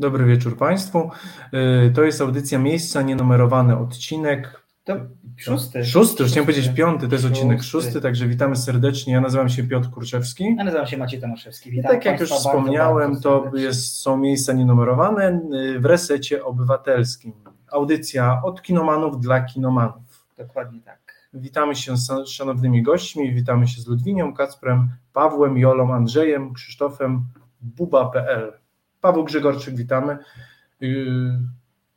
Dobry wieczór Państwu. Y, to jest audycja Miejsca Nienumerowany odcinek. To szósty. Szósty, już chciałem powiedzieć piąty, to jest odcinek szósty, także witamy serdecznie. Ja nazywam się Piotr Kurczewski. Ja nazywam się Maciej Tomaszewski. Witam I tak jak już wspomniałem, bardzo, bardzo to jest, są miejsca nienumerowane y, w resecie obywatelskim. Audycja od kinomanów dla kinomanów. Dokładnie tak. Witamy się z szanownymi gośćmi, witamy się z Ludwinią, Kacprem, Pawłem, Jolą, Andrzejem, Krzysztofem, buba.pl. Paweł Grzegorczyk, witamy. Y,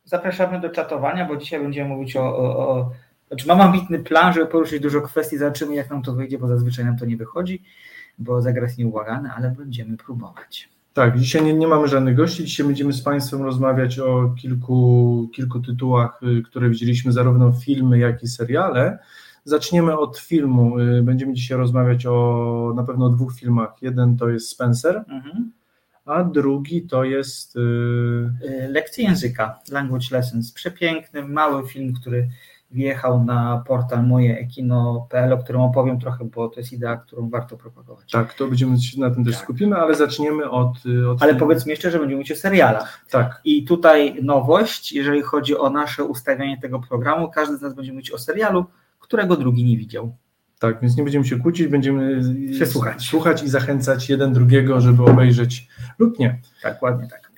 Zapraszamy do czatowania, bo dzisiaj będziemy mówić o, o, o znaczy mam ambitny plan, żeby poruszyć dużo kwestii, zobaczymy jak nam to wyjdzie, bo zazwyczaj nam to nie wychodzi, bo zagrać nieubłagany, ale będziemy próbować. Tak, dzisiaj nie, nie mamy żadnych gości, dzisiaj będziemy z Państwem rozmawiać o kilku, kilku tytułach, y, które widzieliśmy, zarówno filmy, jak i seriale. Zaczniemy od filmu, y, będziemy dzisiaj rozmawiać o na pewno o dwóch filmach. Jeden to jest Spencer, mhm a drugi to jest. Yy... Lekcje języka, Language Lessons. Przepiękny, mały film, który wjechał na portal mojeekino.pl, o którym opowiem trochę, bo to jest idea, którą warto propagować. Tak, to będziemy się na tym też tak. skupimy, ale zaczniemy od. Y, od ale filmu. powiedzmy jeszcze, że będziemy mówić o serialach. Tak. I tutaj nowość, jeżeli chodzi o nasze ustawianie tego programu, każdy z nas będzie mówić o serialu, którego drugi nie widział. Tak, więc nie będziemy się kłócić, będziemy się słuchać. słuchać i zachęcać jeden drugiego, żeby obejrzeć lub nie. Tak, ładnie tak.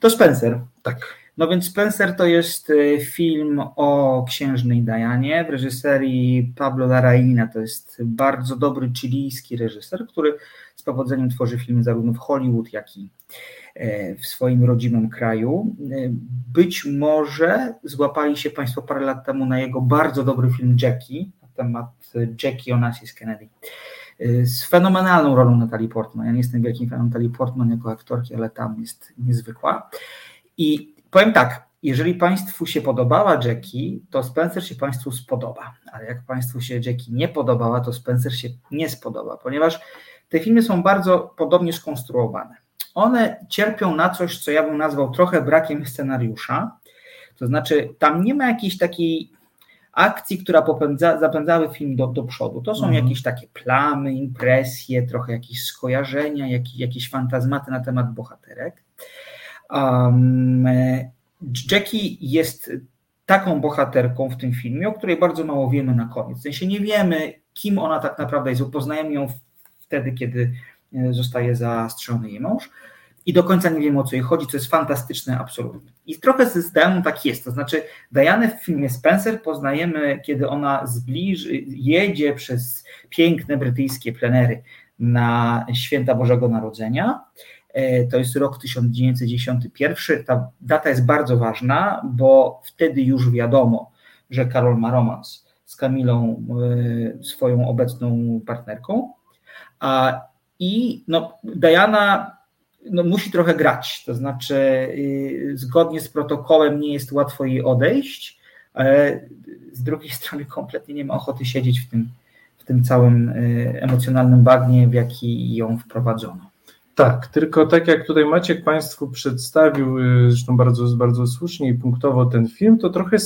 To Spencer. Tak. No więc Spencer to jest y, film o księżnej Dianie w reżyserii Pablo Larraina. To jest bardzo dobry chilijski reżyser, który z powodzeniem tworzy filmy zarówno w Hollywood, jak i e, w swoim rodzimym kraju. E, być może złapali się Państwo parę lat temu na jego bardzo dobry film Jackie na temat Jackie Onassis Kennedy. Y, z fenomenalną rolą Natalii Portman. Ja nie jestem wielkim fanem Natalii Portman jako aktorki, ale tam jest niezwykła. I powiem tak, jeżeli Państwu się podobała Jackie, to Spencer się Państwu spodoba. Ale jak Państwu się Jackie nie podobała, to Spencer się nie spodoba, ponieważ te filmy są bardzo podobnie skonstruowane. One cierpią na coś, co ja bym nazwał trochę brakiem scenariusza. To znaczy, tam nie ma jakiejś takiej akcji, która popędza, zapędzały film do, do przodu. To są mhm. jakieś takie plamy, impresje, trochę jakieś skojarzenia, jakieś, jakieś fantazmaty na temat bohaterek. Um, Jackie jest taką bohaterką w tym filmie, o której bardzo mało wiemy na koniec. W sensie nie wiemy, kim ona tak naprawdę jest. Poznajemy ją wtedy, kiedy e, zostaje zastrzelony jej mąż i do końca nie wiemy o co jej chodzi, co jest fantastyczne absolutnie. I trochę z systemu tak jest, to znaczy Diane w filmie Spencer poznajemy, kiedy ona zbliży, jedzie przez piękne brytyjskie plenery na święta Bożego Narodzenia. E, to jest rok 1991. Ta data jest bardzo ważna, bo wtedy już wiadomo, że Karol ma romans z Kamilą, e, swoją obecną partnerką. I no, Diana no, musi trochę grać, to znaczy y, zgodnie z protokołem nie jest łatwo jej odejść, ale z drugiej strony kompletnie nie ma ochoty siedzieć w tym, w tym całym y, emocjonalnym bagnie, w jaki ją wprowadzono. Tak, tylko tak jak tutaj Maciek Państwu przedstawił, y, zresztą bardzo, bardzo słusznie i punktowo ten film, to trochę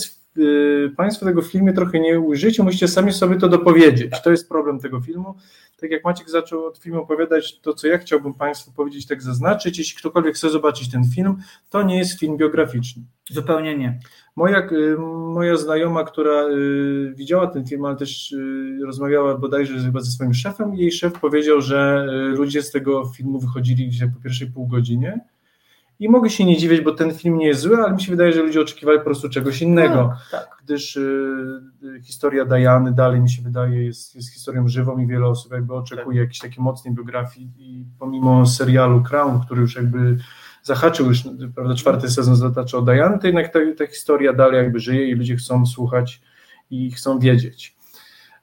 Państwo tego filmie trochę nie ujrzycie, musicie sami sobie to dopowiedzieć. To jest problem tego filmu tak jak Maciek zaczął od filmu opowiadać, to co ja chciałbym Państwu powiedzieć, tak zaznaczyć, jeśli ktokolwiek chce zobaczyć ten film, to nie jest film biograficzny. Zupełnie nie. Moja, y, moja znajoma, która y, widziała ten film, ale też y, rozmawiała bodajże chyba ze swoim szefem, jej szef powiedział, że ludzie z tego filmu wychodzili gdzieś po pierwszej pół godzinie, i mogę się nie dziwić, bo ten film nie jest zły, ale mi się wydaje, że ludzie oczekiwali po prostu czegoś innego. Tak, tak. Gdyż y, historia Diany dalej mi się wydaje jest, jest historią żywą i wiele osób jakby oczekuje tak. jakiejś takiej mocnej biografii i pomimo serialu Crown, który już jakby zahaczył już, prawda, czwarty sezon zatacza o Diany, to jednak ta, ta historia dalej jakby żyje i ludzie chcą słuchać i chcą wiedzieć.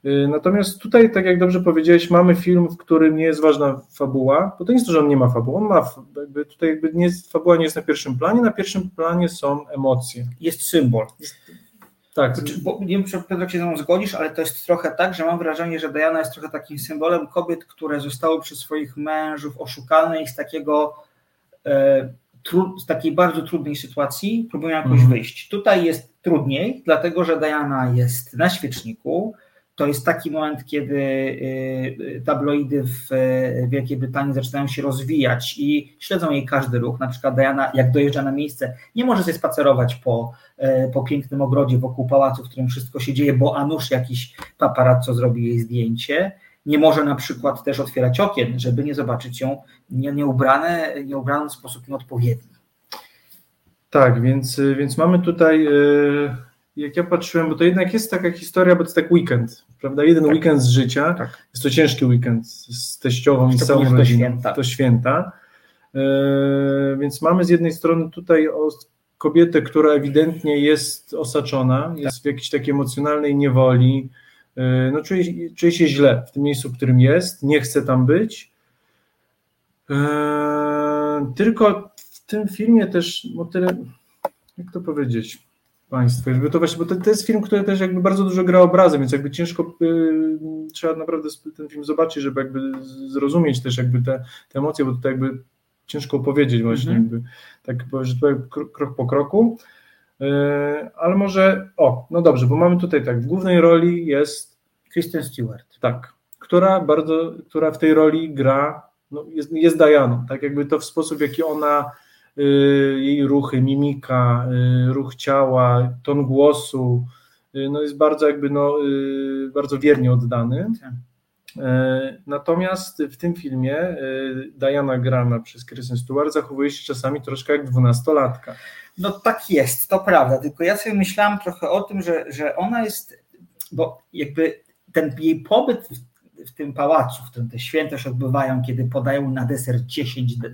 Y, natomiast tutaj, tak jak dobrze powiedziałeś, mamy film, w którym nie jest ważna fabuła, bo to nie jest to, że on nie ma fabuły, on ma, jakby tutaj jakby nie, fabuła nie jest na pierwszym planie, na pierwszym planie są emocje. Jest symbol. tak. Znaczy, bo, nie wiem, Pedro, się ze mną zgodzisz, ale to jest trochę tak, że mam wrażenie, że Diana jest trochę takim symbolem kobiet, które zostały przez swoich mężów oszukane i z takiego e, tru, z takiej bardzo trudnej sytuacji próbują jakoś mhm. wyjść. Tutaj jest trudniej, dlatego że Diana jest na świeczniku, to jest taki moment, kiedy y, tabloidy w Wielkiej Brytanii zaczynają się rozwijać i śledzą jej każdy ruch. Na przykład Diana, jak dojeżdża na miejsce, nie może sobie spacerować po, po pięknym ogrodzie wokół pałacu, w którym wszystko się dzieje, bo a nuż jakiś paparazzo zrobi jej zdjęcie. Nie może na przykład też otwierać okien, żeby nie zobaczyć ją nieubrane, nieubraną w sposób nieodpowiedni. Tak, więc, więc mamy tutaj jak ja patrzyłem, bo to jednak jest taka historia, bo to jest tak weekend, prawda? Jeden tak. weekend z życia. Tak. Jest to ciężki weekend z teściową i z całą rodziną. To święta. To święta. Yy, więc mamy z jednej strony tutaj kobietę, która ewidentnie jest osaczona, tak. jest w jakiejś takiej emocjonalnej niewoli, yy, no czuje, czuje się źle w tym miejscu, w którym jest, nie chce tam być. Yy, tylko w tym filmie też, o tyle, jak to powiedzieć, Państwo. Jakby to właśnie, bo to, to, jest film, który też jakby bardzo dużo gra obrazem, więc jakby ciężko y, trzeba naprawdę ten film zobaczyć, żeby jakby zrozumieć też jakby te, te emocje, bo tutaj jakby ciężko opowiedzieć właśnie mm -hmm. jakby tak że tutaj krok po kroku. Y, ale może, o, no dobrze, bo mamy tutaj tak, w głównej roli jest Kristen Stewart. Tak, która bardzo, która w tej roli gra, no jest, jest Dianą, tak jakby to w sposób, w jaki ona jej ruchy, mimika, y, ruch ciała, ton głosu, y, no jest bardzo jakby no, bardzo wiernie oddany. Tak. Natomiast w tym filmie Diana grana przez Kristen Stewart zachowuje się czasami troszkę jak dwunastolatka. No tak jest, to prawda, tylko ja sobie myślałam trochę o tym, że, że ona jest, bo jakby ten jej pobyt w, w tym pałacu, w którym te święta się odbywają, kiedy podają na deser 10 E,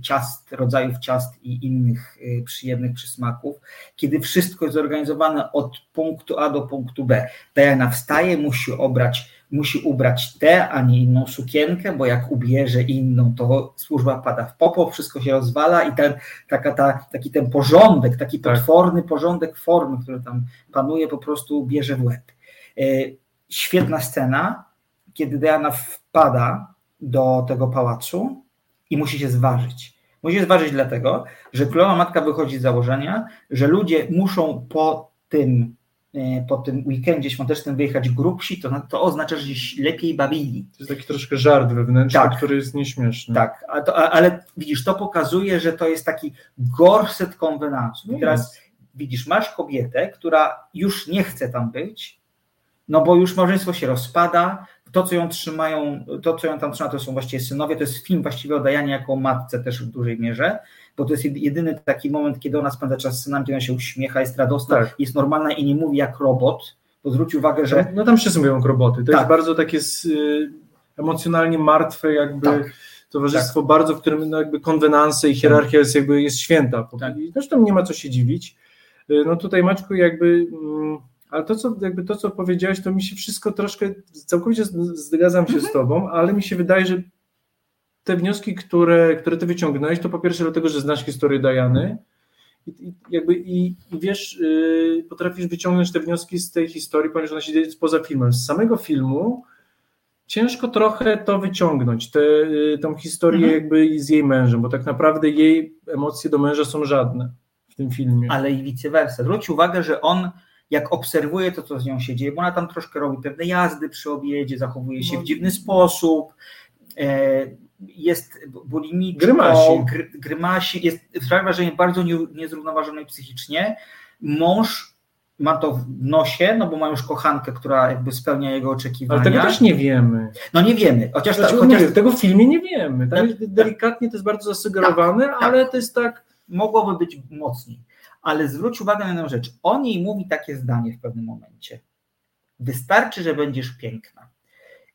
ciast, rodzajów ciast i innych e, przyjemnych przysmaków, kiedy wszystko jest zorganizowane od punktu A do punktu B. Diana wstaje, musi obrać, musi ubrać tę, a nie inną sukienkę, bo jak ubierze inną, to służba pada w popo, wszystko się rozwala i ten, taka, ta, taki ten porządek, taki tak. potworny porządek formy, który tam panuje, po prostu bierze w łeb. E, świetna scena, kiedy Diana wpada do tego pałacu i musi się zważyć. Musi się zważyć dlatego, że królowa matka wychodzi z założenia, że ludzie muszą po tym, e, po tym weekendzie świątecznym wyjechać grubsi, to, to oznacza, że się lepiej bawili. To jest taki troszkę żart wewnętrzny, tak. który jest nieśmieszny. Tak, a to, a, ale widzisz, to pokazuje, że to jest taki gorset konwenansów. I no teraz widzisz, masz kobietę, która już nie chce tam być, no bo już małżeństwo się rozpada, to, co ją trzymają, to, co ją tam trzyma, to są właściwie synowie. To jest film właściwie o Dajanie jako matce też w dużej mierze, bo to jest jedyny taki moment, kiedy ona spędza czas z synami, kiedy ona się uśmiecha, jest radosna, tak. jest normalna i nie mówi jak robot. Bo zwróć uwagę, że. No tam wszyscy mówią jak roboty. To tak. jest bardzo takie y, emocjonalnie martwe, jakby. Tak towarzystwo tak. bardzo, w którym no jakby konwenanse i hierarchia jest jakby jest święta. Tak. Zresztą nie ma co się dziwić. Y, no tutaj Maćku jakby mm, ale to, co, jakby to, co powiedziałeś, to mi się wszystko troszkę, całkowicie zgadzam się z mhm. Tobą, ale mi się wydaje, że te wnioski, które, które Ty wyciągnąłeś, to po pierwsze dlatego, że znasz historię Dajany i, i jakby i, i wiesz, yy, potrafisz wyciągnąć te wnioski z tej historii, ponieważ ona się dzieje poza filmem. Z samego filmu ciężko trochę to wyciągnąć, tę yy, tą historię mhm. jakby z jej mężem, bo tak naprawdę jej emocje do męża są żadne w tym filmie. Ale i vice versa. Zwróć uwagę, że on jak obserwuję to, co z nią się dzieje, bo ona tam troszkę robi pewne jazdy przy obiedzie, zachowuje się w no. dziwny sposób, e, jest bulimiczką, grymasi, grymasi jest, sprawia wrażenie bardzo niezrównoważonej psychicznie. Mąż ma to w nosie, no bo ma już kochankę, która jakby spełnia jego oczekiwania. Ale tego też nie wiemy. No nie wiemy. Chociaż, ta, chociaż... Mówię, tego w filmie nie wiemy. Tam tak, delikatnie to jest bardzo zasugerowane, tak, ale tak. to jest tak... Mogłoby być mocniej ale zwróć uwagę na jedną rzecz. O niej mówi takie zdanie w pewnym momencie. Wystarczy, że będziesz piękna.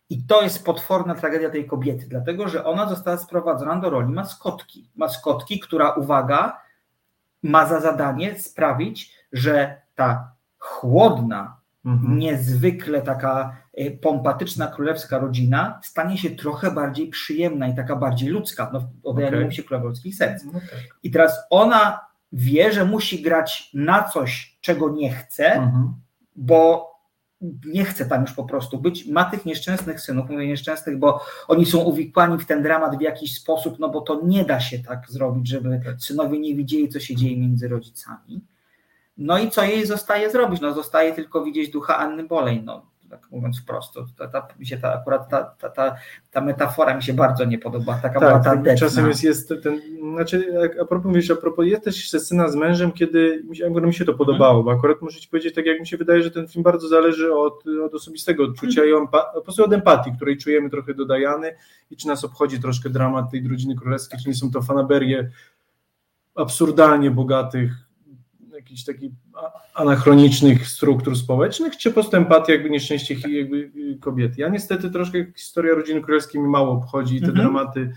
I to jest potworna tragedia tej kobiety, dlatego że ona została sprowadzona do roli maskotki. Maskotki, która, uwaga, ma za zadanie sprawić, że ta chłodna, mhm. niezwykle taka e, pompatyczna królewska rodzina stanie się trochę bardziej przyjemna i taka bardziej ludzka. No, odejmuje okay. się królewskich serc. Okay. I teraz ona wie, że musi grać na coś, czego nie chce, mhm. bo nie chce tam już po prostu być. Ma tych nieszczęsnych synów, mówię nieszczęsnych, bo oni są uwikłani w ten dramat w jakiś sposób, no bo to nie da się tak zrobić, żeby synowie nie widzieli, co się dzieje między rodzicami. No i co jej zostaje zrobić? No zostaje tylko widzieć ducha Anny Bolej. No, tak mówiąc wprost. Ta, ta, mi się ta, akurat ta, ta, ta, ta metafora mi się bardzo nie podoba. Taka tak, była ta detna. czasem jest, jest ten, znaczy a propos mówisz, a propos, jest też scena z mężem, kiedy mi się, mi się to podobało, bo akurat muszę ci powiedzieć, tak jak mi się wydaje, że ten film bardzo zależy od, od osobistego odczucia i on, po prostu od empatii, której czujemy trochę do Diany i czy nas obchodzi troszkę dramat tej rodziny królewskiej, czy nie są to fanaberie absurdalnie bogatych, jakichś takich anachronicznych struktur społecznych, czy po prostu empatia jakby nieszczęście jakby kobiety. Ja niestety troszkę historia rodziny królewskiej mi mało obchodzi i te mhm. dramaty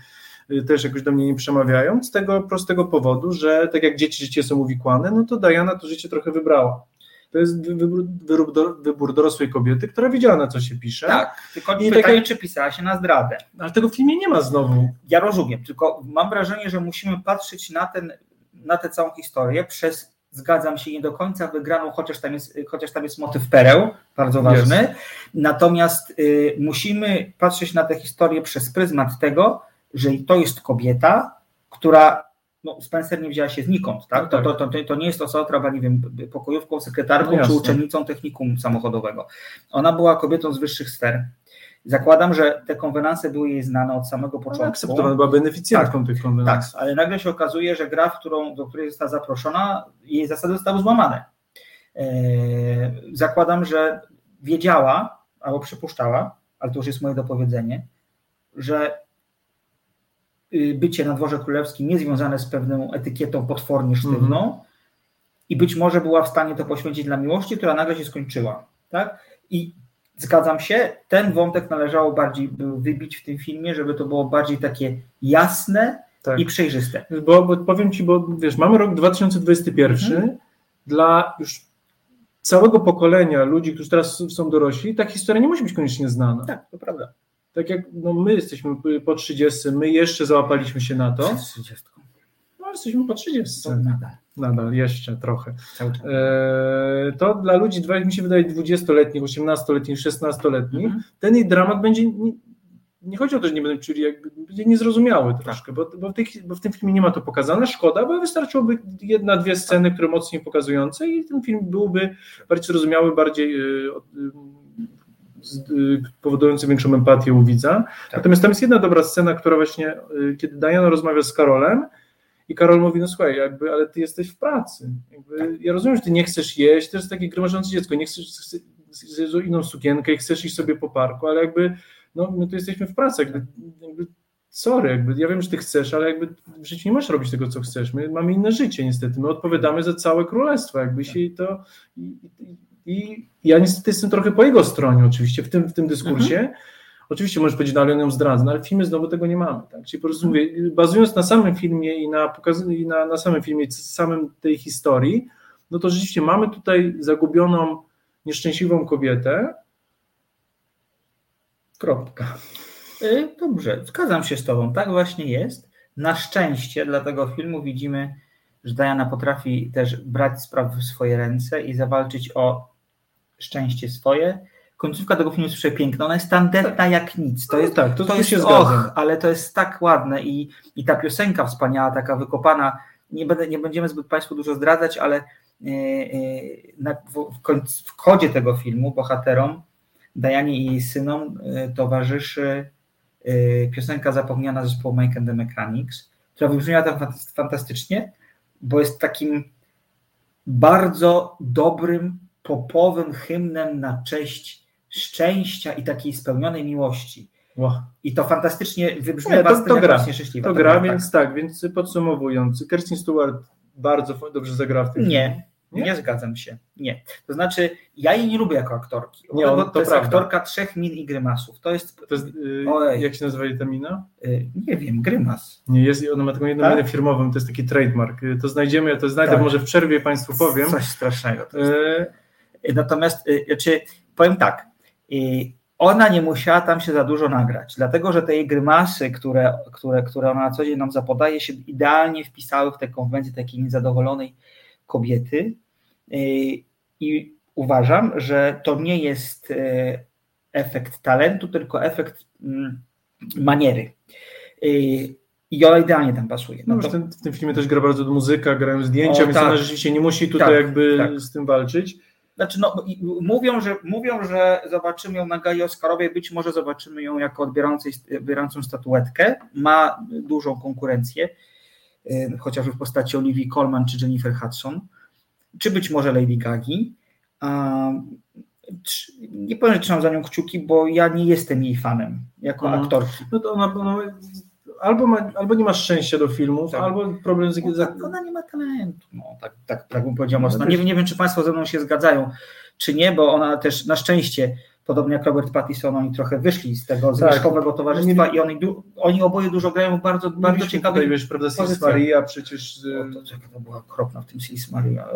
y, też jakoś do mnie nie przemawiają, z tego prostego powodu, że tak jak dzieci życie są uwikłane, no to Diana to życie trochę wybrała. To jest wybór, wybór, wybór dorosłej kobiety, która wiedziała, na co się pisze. Tak, tylko I pytanie, tak, czy pisała się na zdradę. Ale tego w filmie nie ma znowu. Ja rozumiem, tylko mam wrażenie, że musimy patrzeć na, ten, na tę całą historię przez, zgadzam się, nie do końca wygraną, chociaż tam jest, chociaż tam jest motyw pereł, bardzo ważny. Yes. Natomiast y, musimy patrzeć na tę historię przez pryzmat tego, że to jest kobieta, która no, Spencer nie wzięła się znikąd, tak? To, to, to, to nie jest osoba, która była, nie wiem, pokojówką, sekretarką no czy uczennicą technikum samochodowego. Ona była kobietą z wyższych sfer. Zakładam, że te konwenanse były jej znane od samego no, początku. Akceptowana była beneficjentką tak, tych konwenans. Tak, ale nagle się okazuje, że gra, w którą, do której została zaproszona, jej zasady zostały złamane. Eee, zakładam, że wiedziała, albo przypuszczała, ale to już jest moje dopowiedzenie, że Y, bycie na dworze królewskim niezwiązane z pewną etykietą potwornie sztywną mm -hmm. i być może była w stanie to poświęcić dla miłości, która nagle się skończyła. Tak? I zgadzam się, ten wątek należało bardziej wybić w tym filmie, żeby to było bardziej takie jasne tak. i przejrzyste. Bo, bo, powiem Ci, bo wiesz, mamy rok 2021, mm -hmm. dla już całego pokolenia ludzi, którzy teraz są dorośli, ta historia nie musi być koniecznie znana. Tak, to prawda tak jak no, my jesteśmy po 30, my jeszcze załapaliśmy się na to. 30. No, jesteśmy po 30. nadal. Nadal, jeszcze trochę. E, to dla ludzi, mi się wydaje, 20-letnich, 18-letnich, 16-letnich, mhm. ten ich dramat będzie. Nie, nie, chodzi o to, że nie będą czuli, jakby, będzie niezrozumiały tak. troszkę, bo, bo, w tej, bo, w tym filmie nie ma to pokazane. Szkoda, bo wystarczyłoby jedna, dwie sceny, które mocniej pokazujące i ten film byłby bardziej zrozumiały, bardziej. Yy, Y, powodujący większą empatię u widza. Tak. Natomiast tam jest jedna dobra scena, która właśnie, y, kiedy Diana rozmawia z Karolem i Karol mówi, no słuchaj, jakby, ale ty jesteś w pracy. Jakby. Ja rozumiem, że ty nie chcesz jeść, to jest takie gromażące dziecko, nie chcesz, chcesz inną sukienkę i chcesz iść sobie po parku, ale jakby, no my tu jesteśmy w pracy, jakby, jakby sorry, jakby, ja wiem, że ty chcesz, ale jakby w życiu nie możesz robić tego, co chcesz. My mamy inne życie niestety, my odpowiadamy za całe królestwo, jakby się to... I, i, i ja niestety jestem trochę po jego stronie oczywiście w tym, w tym dyskursie. Mhm. Oczywiście możesz powiedzieć, no ale on ją zdradza, no ale w filmie znowu tego nie mamy. Tak? Czyli po prostu mówię, bazując na samym filmie i na, pokaz- i na, na samym filmie, samym tej historii, no to rzeczywiście mamy tutaj zagubioną, nieszczęśliwą kobietę. Kropka. Y, dobrze, zgadzam się z Tobą, tak właśnie jest. Na szczęście dla tego filmu widzimy, że Diana potrafi też brać sprawy w swoje ręce i zawalczyć o szczęście swoje. Końcówka tego filmu jest przepiękna, ona jest tandetna tak. jak nic. To no jest, tak, to, to jest się och, ale to jest tak ładne i, i ta piosenka wspaniała, taka wykopana, nie, będę, nie będziemy zbyt Państwu dużo zdradzać, ale e, e, na, w, w, w kodzie tego filmu bohaterom, Dajanie i jej synom e, towarzyszy piosenka zapomniana zespołu Make and the Mechanics, która wybrzmiała tam fantastycznie, bo jest takim bardzo dobrym popowym hymnem na cześć szczęścia i takiej spełnionej miłości. Wow. I to fantastycznie wybrzmiewa to, to gra. szczęśliwa. To gra, tak. więc tak, więc podsumowując, Kirsten Stewart bardzo dobrze zagrała w tym Nie, nie, nie zgadzam się. Nie. To znaczy, ja jej nie lubię jako aktorki. Nie, on, to, to jest prawda. aktorka trzech min i grymasów. To jest. To jest yy, jak się nazywa ta mina? Yy, nie wiem, grymas. Nie, jest, ona ma taką jedną tak? minę firmową, to jest taki trademark. Y, to znajdziemy, ja to znajdę, tak. może w przerwie Państwu powiem. Coś strasznego. To. Yy, Natomiast y, znaczy, powiem tak, y, ona nie musiała tam się za dużo nagrać, dlatego że te jej grymasy, które, które, które ona na co dzień nam zapodaje, się idealnie wpisały w tę konwencję takiej niezadowolonej kobiety. Y, I uważam, że to nie jest efekt talentu, tylko efekt mm, maniery. I ona idealnie tam pasuje. No, no to... ten, w tym filmie też gra bardzo muzyka, grają zdjęcia, o, więc tak. ona rzeczywiście nie musi tutaj tak, jakby tak. z tym walczyć. Znaczy, no, mówią, że, mówią, że zobaczymy ją na gali Oscarowej, być może zobaczymy ją jako odbierającą statuetkę. Ma dużą konkurencję, chociażby w postaci Olivia Colman czy Jennifer Hudson, czy być może Lady Gagi. Nie powiem, że trzymam za nią kciuki, bo ja nie jestem jej fanem jako mhm. aktorki. No to ona, ona albo, ma, albo nie ma szczęścia do filmów, tak. albo problem z... No, ona nie ma talentu, no, tak, tak, tak bym powiedział mocno. Nie, nie wiem, czy Państwo ze mną się zgadzają, czy nie, bo ona też na szczęście, podobnie jak Robert Pattinson, oni trochę wyszli z tego zwierzchowego tak. towarzystwa nie, i oni, oni oboje dużo grają w bardzo, bardzo ciekawych wiesz, prawda, Sis Maria przecież... No, to, to, była okropna w tym Sis Maria.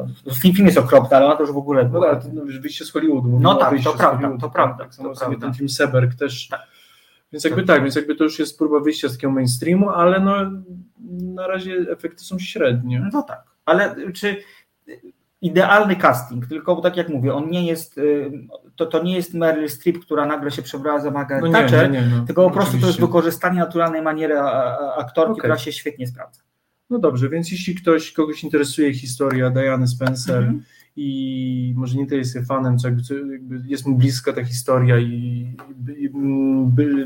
Film jest okropny, ale ona to już w ogóle... No była... tak, no, wyjście z Hollywoodu. No tak, to prawda, to prawda. Tak samo sobie ten film Seberg też... Tak więc jakby tak. tak, więc jakby to już jest próba wyjścia z takiego mainstreamu, ale no na razie efekty są średnie. No tak, ale czy idealny casting, tylko tak jak mówię, on nie jest, y, to, to nie jest Meryl Streep, która nagle się przebrała za Margaret no Thatcher, nie, nie, no, tylko po prostu to jest wykorzystanie naturalnej maniery aktorki, okay. która się świetnie sprawdza. No dobrze, więc jeśli ktoś, kogoś interesuje historia Diany Spencer, mm -hmm i może nie tyle jest fanem, co jakby, co jakby jest mu bliska ta historia i, i, i by,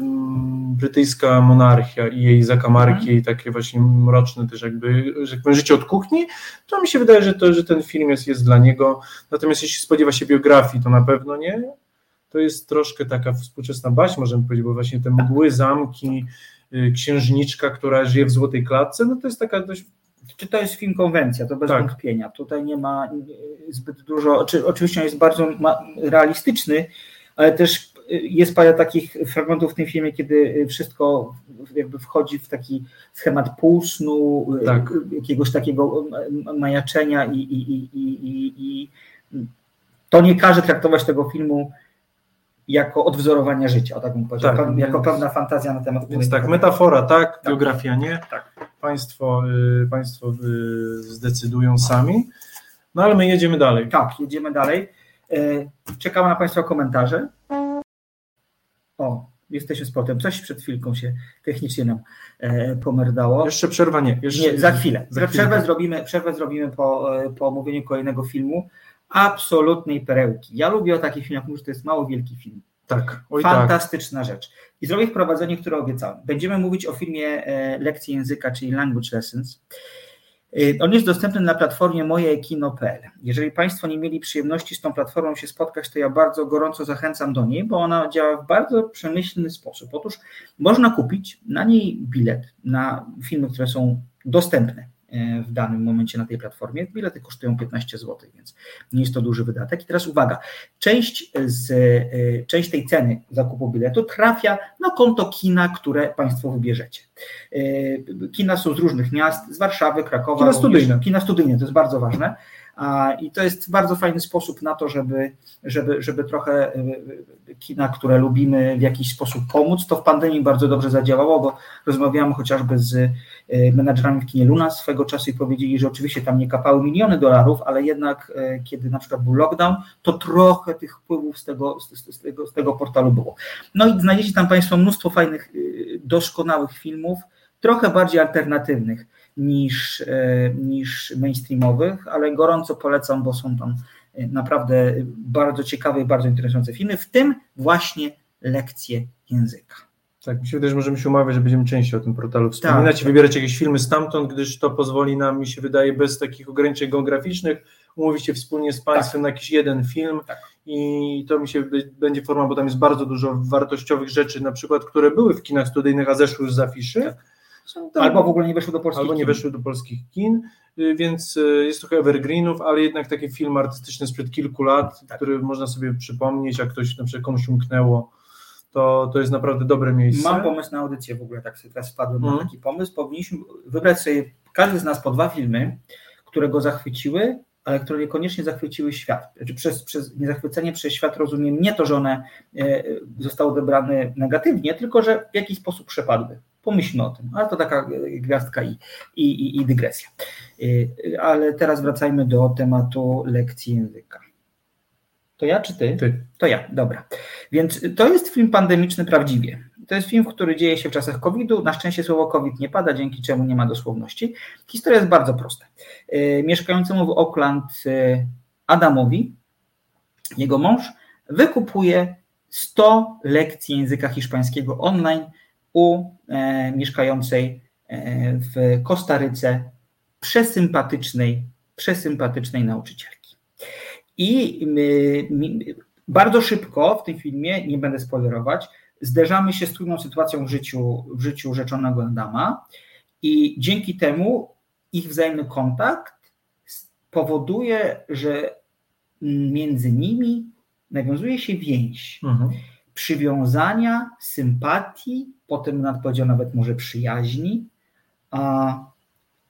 brytyjska monarchia i jej zakamarki mhm. i takie właśnie mroczne też jakby, że powiem, życie od kuchni, to mi się wydaje, że, to, że ten film jest, jest dla niego. Natomiast jeśli spodziewa się biografii, to na pewno nie. To jest troszkę taka współczesna baśń, możemy powiedzieć, bo właśnie te mgły, zamki, y, księżniczka, która żyje w złotej klatce, no to jest taka dość czy to jest film konwencja, to bez tak. wątpienia. Tutaj nie ma zbyt dużo, czy, oczywiście on jest bardzo realistyczny, ale też jest parę takich fragmentów w tym filmie, kiedy wszystko jakby wchodzi w taki schemat półsnu, tak. jakiegoś takiego majaczenia i, i, i, i, i to nie każe traktować tego filmu jako odwzorowania życia, o tak bym powiedział, tak, jako pewna fantazja na temat. Więc tak, metafora tak, tak, biografia nie. Tak. Państwo, y, państwo y, zdecydują sami. No ale my jedziemy dalej. Tak, jedziemy dalej. Y, czekamy na Państwa komentarze. O, jesteśmy z potem. Coś przed chwilką się technicznie nam e, pomerdało. Jeszcze przerwa nie. Jeszcze, nie za chwilę. Za przerwę, chwilę. Zrobimy, przerwę zrobimy po, e, po omówieniu kolejnego filmu absolutnej perełki. Ja lubię o takich filmach, mówię, że to jest mało wielki film. Tak. Oj, tak. Fantastyczna tak. rzecz. I zrobię wprowadzenie, które obiecałem. Będziemy mówić o filmie e, Lekcji Języka, czyli Language Lessons. E, on jest dostępny na platformie mojekino.pl. Jeżeli Państwo nie mieli przyjemności z tą platformą się spotkać, to ja bardzo gorąco zachęcam do niej, bo ona działa w bardzo przemyślny sposób. Otóż można kupić na niej bilet na filmy, które są dostępne w danym momencie na tej platformie. Bilety kosztują 15 zł, więc nie jest to duży wydatek. I teraz uwaga, część, z, e, część tej ceny zakupu biletu trafia na konto kina, które Państwo wybierzecie. E, kina są z różnych miast, z Warszawy, Krakowa. Kina studyjne. Kina studyjne, to jest bardzo ważne. I to jest bardzo fajny sposób na to, żeby, żeby, żeby trochę kina, które lubimy, w jakiś sposób pomóc. To w pandemii bardzo dobrze zadziałało, bo rozmawiałem chociażby z E, menadżerami w kinie Luna swego czasu i powiedzieli, że oczywiście tam nie kapały miliony dolarów, ale jednak kiedy na przykład był lockdown, to trochę tych wpływów z tego, z, z, tego, z tego portalu było. No i znajdziecie tam Państwo mnóstwo fajnych, doskonałych filmów, trochę bardziej alternatywnych niż, niż mainstreamowych, ale gorąco polecam, bo są tam naprawdę bardzo ciekawe i bardzo interesujące filmy, w tym właśnie lekcje języka. Tak, mi się wydaje, że możemy się umawiać, że będziemy częściej o tym portalu wspominać tak, i wybierać jakieś filmy stamtąd, gdyż to pozwoli nam, mi się wydaje, bez takich ograniczeń geograficznych, umówić się wspólnie z Państwem tak. na jakiś jeden film tak. i to mi się będzie forma, bo tam jest bardzo dużo wartościowych rzeczy, na przykład, które były w kinach studyjnych, a zeszły już z afiszy. Tak. Albo w ogóle nie weszły do polskich Albo nie weszły do polskich kin, y, więc y, jest trochę evergreenów, ale jednak taki film artystyczny sprzed kilku lat, tak. który można sobie przypomnieć, jak ktoś na przykład komuś umknęło to, to jest naprawdę dobre miejsce. Mam pomysł na audycję w ogóle, tak sobie teraz wpadłem mm. na taki pomysł. Powinniśmy wybrać sobie każdy z nas po dwa filmy, które go zachwyciły, ale które niekoniecznie zachwyciły świat. Znaczy przez, przez niezachwycenie przez świat rozumiem nie to, że one e, zostały odebrane negatywnie, tylko że w jakiś sposób przepadły. Pomyślmy o tym, ale to taka e, gwiazdka i, i, i dygresja. E, ale teraz wracajmy do tematu lekcji języka. To ja czy ty? Ty. To ja, dobra. Więc to jest film pandemiczny prawdziwie. To jest film, który dzieje się w czasach COVID-u. Na szczęście słowo COVID nie pada, dzięki czemu nie ma dosłowności. Historia jest bardzo prosta. Yy, mieszkającemu w Oakland Adamowi jego mąż wykupuje 100 lekcji języka hiszpańskiego online u e, mieszkającej e, w Kostaryce przesympatycznej, przesympatycznej nauczycielki. I bardzo szybko w tym filmie, nie będę spoilerować, zderzamy się z trudną sytuacją w życiu, w życiu rzeczonego Adama i dzięki temu ich wzajemny kontakt powoduje, że między nimi nawiązuje się więź. Mhm. Przywiązania, sympatii, potem nadpowiedział nawet może przyjaźni, a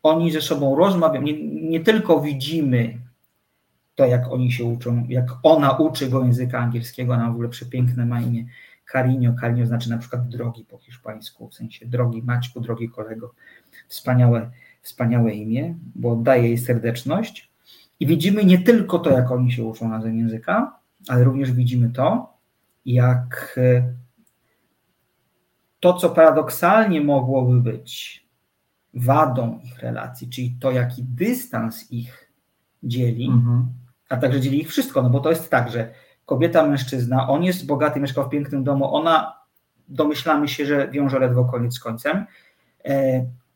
oni ze sobą rozmawiają. Nie, nie tylko widzimy to, jak oni się uczą, jak ona uczy go języka angielskiego, ona w ogóle przepiękne ma imię Carinio. Carinio znaczy na przykład drogi po hiszpańsku, w sensie drogi Maćku, drogi kolego. Wspaniałe, wspaniałe imię, bo daje jej serdeczność. I widzimy nie tylko to, jak oni się uczą razem języka, ale również widzimy to, jak e, to, co paradoksalnie mogłoby być wadą ich relacji, czyli to, jaki dystans ich dzieli, mhm. a także dzieli ich wszystko, no bo to jest tak, że kobieta, mężczyzna, on jest bogaty, mieszkał w pięknym domu, ona domyślamy się, że wiąże ledwo koniec z końcem.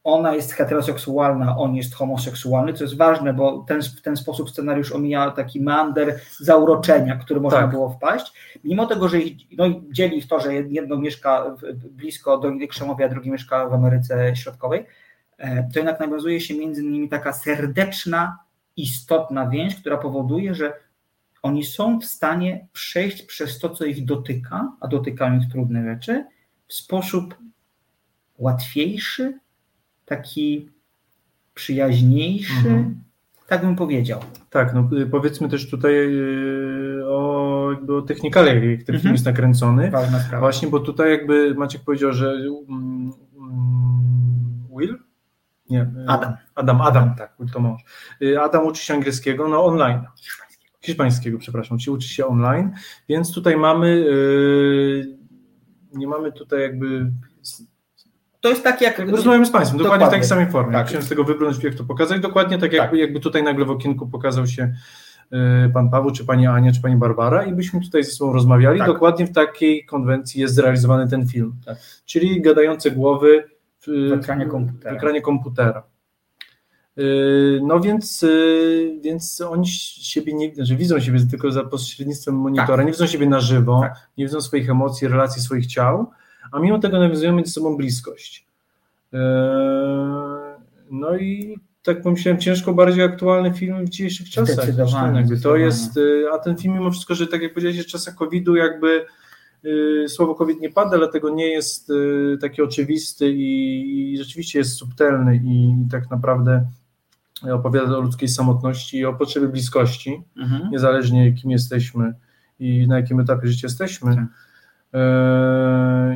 Ona jest heteroseksualna, on jest homoseksualny, co jest ważne, bo ten, w ten sposób scenariusz omija taki mander zauroczenia, który można tak. było wpaść. Mimo tego, że ich, no, dzieli ich to, że jedno mieszka blisko Doliny Krzemowej, a drugi mieszka w Ameryce Środkowej, e, to jednak nawiązuje się między nimi taka serdeczna, istotna więź, która powoduje, że oni są w stanie przejść przez to, co ich dotyka, a dotykają ich trudne rzeczy, w sposób łatwiejszy, taki przyjaźniejszy, mhm. tak bym powiedział. Tak, no y, powiedzmy też tutaj y, o, jakby o technikaliach, jak ten mhm. jest nakręcony. Ważna sprawa. Właśnie, bo tutaj jakby Maciek powiedział, że um, Will? Nie. Y, Adam. Adam, Adam, tak, Will to mąż. Adam uczy się angielskiego, no online. Hiszpańskiego. Hiszpańskiego, przepraszam, czyli uczy się online, więc tutaj mamy, yy, nie mamy tutaj jakby to jest tak jak... Rozmawiamy z Państwem, dokładnie, dokładnie. w takiej samej formie. Tak. Chciałem z tego wybrnąć, jak to pokazać. Dokładnie tak, jakby, tak. jakby tutaj nagle w okienku pokazał się y, pan Paweł, czy pani Ania, czy pani Barbara i byśmy tutaj ze sobą rozmawiali. Tak. Dokładnie w takiej konwencji jest zrealizowany ten film. Tak. Czyli gadające głowy w, w, ekranie komputera. W ekranie komputera. Y, no więc, y, więc oni siebie nie, znaczy widzą siebie tylko za pośrednictwem monitora, tak. nie widzą siebie na żywo, tak. nie widzą swoich emocji, relacji, swoich ciał, a mimo tego nawiązujemy między sobą bliskość. Eee, no i tak pomyślałem, ciężko bardziej aktualny film w dzisiejszych czasach. Zdecydowanie. Jakby to jest, y, a ten film mimo wszystko, że tak jak powiedziałeś, w czasach COVID-u jakby y, słowo COVID nie pada, dlatego nie jest taki oczywisty i, i rzeczywiście jest subtelny i, i tak naprawdę opowiada o ludzkiej samotności i o potrzebie bliskości, mhm. niezależnie kim jesteśmy i na jakim etapie życia jesteśmy. Tak. Yy,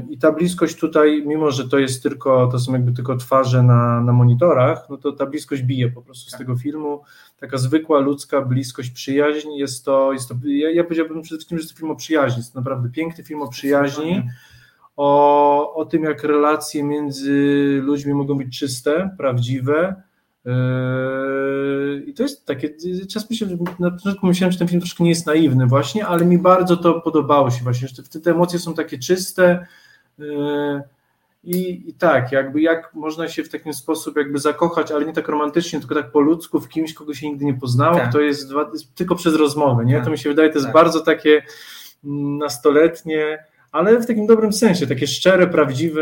I ta bliskość tutaj, mimo że to jest tylko, to są jakby tylko twarze na, na monitorach, no to ta bliskość bije po prostu z tak. tego filmu. Taka zwykła ludzka bliskość, przyjaźń jest to, jest to ja, ja powiedziałbym przede wszystkim, że jest to film o przyjaźni, jest to naprawdę piękny film o przyjaźni, o, o tym jak relacje między ludźmi mogą być czyste, prawdziwe, I to jest takie, czas myślę, że na początku myślałem, że ten film troszkę nie jest naiwny właśnie, ale mi bardzo to podobało się właśnie, że te, te emocje są takie czyste yy, i, i tak, jakby jak można się w taki sposób jakby zakochać, ale nie tak romantycznie, tylko tak po ludzku w kimś, kogo się nigdy nie poznało, tak. to jest, tylko przez rozmowę, nie? Tak. To mi się wydaje, to jest tak. bardzo takie nastoletnie, ale w takim dobrym sensie, takie szczere, prawdziwe,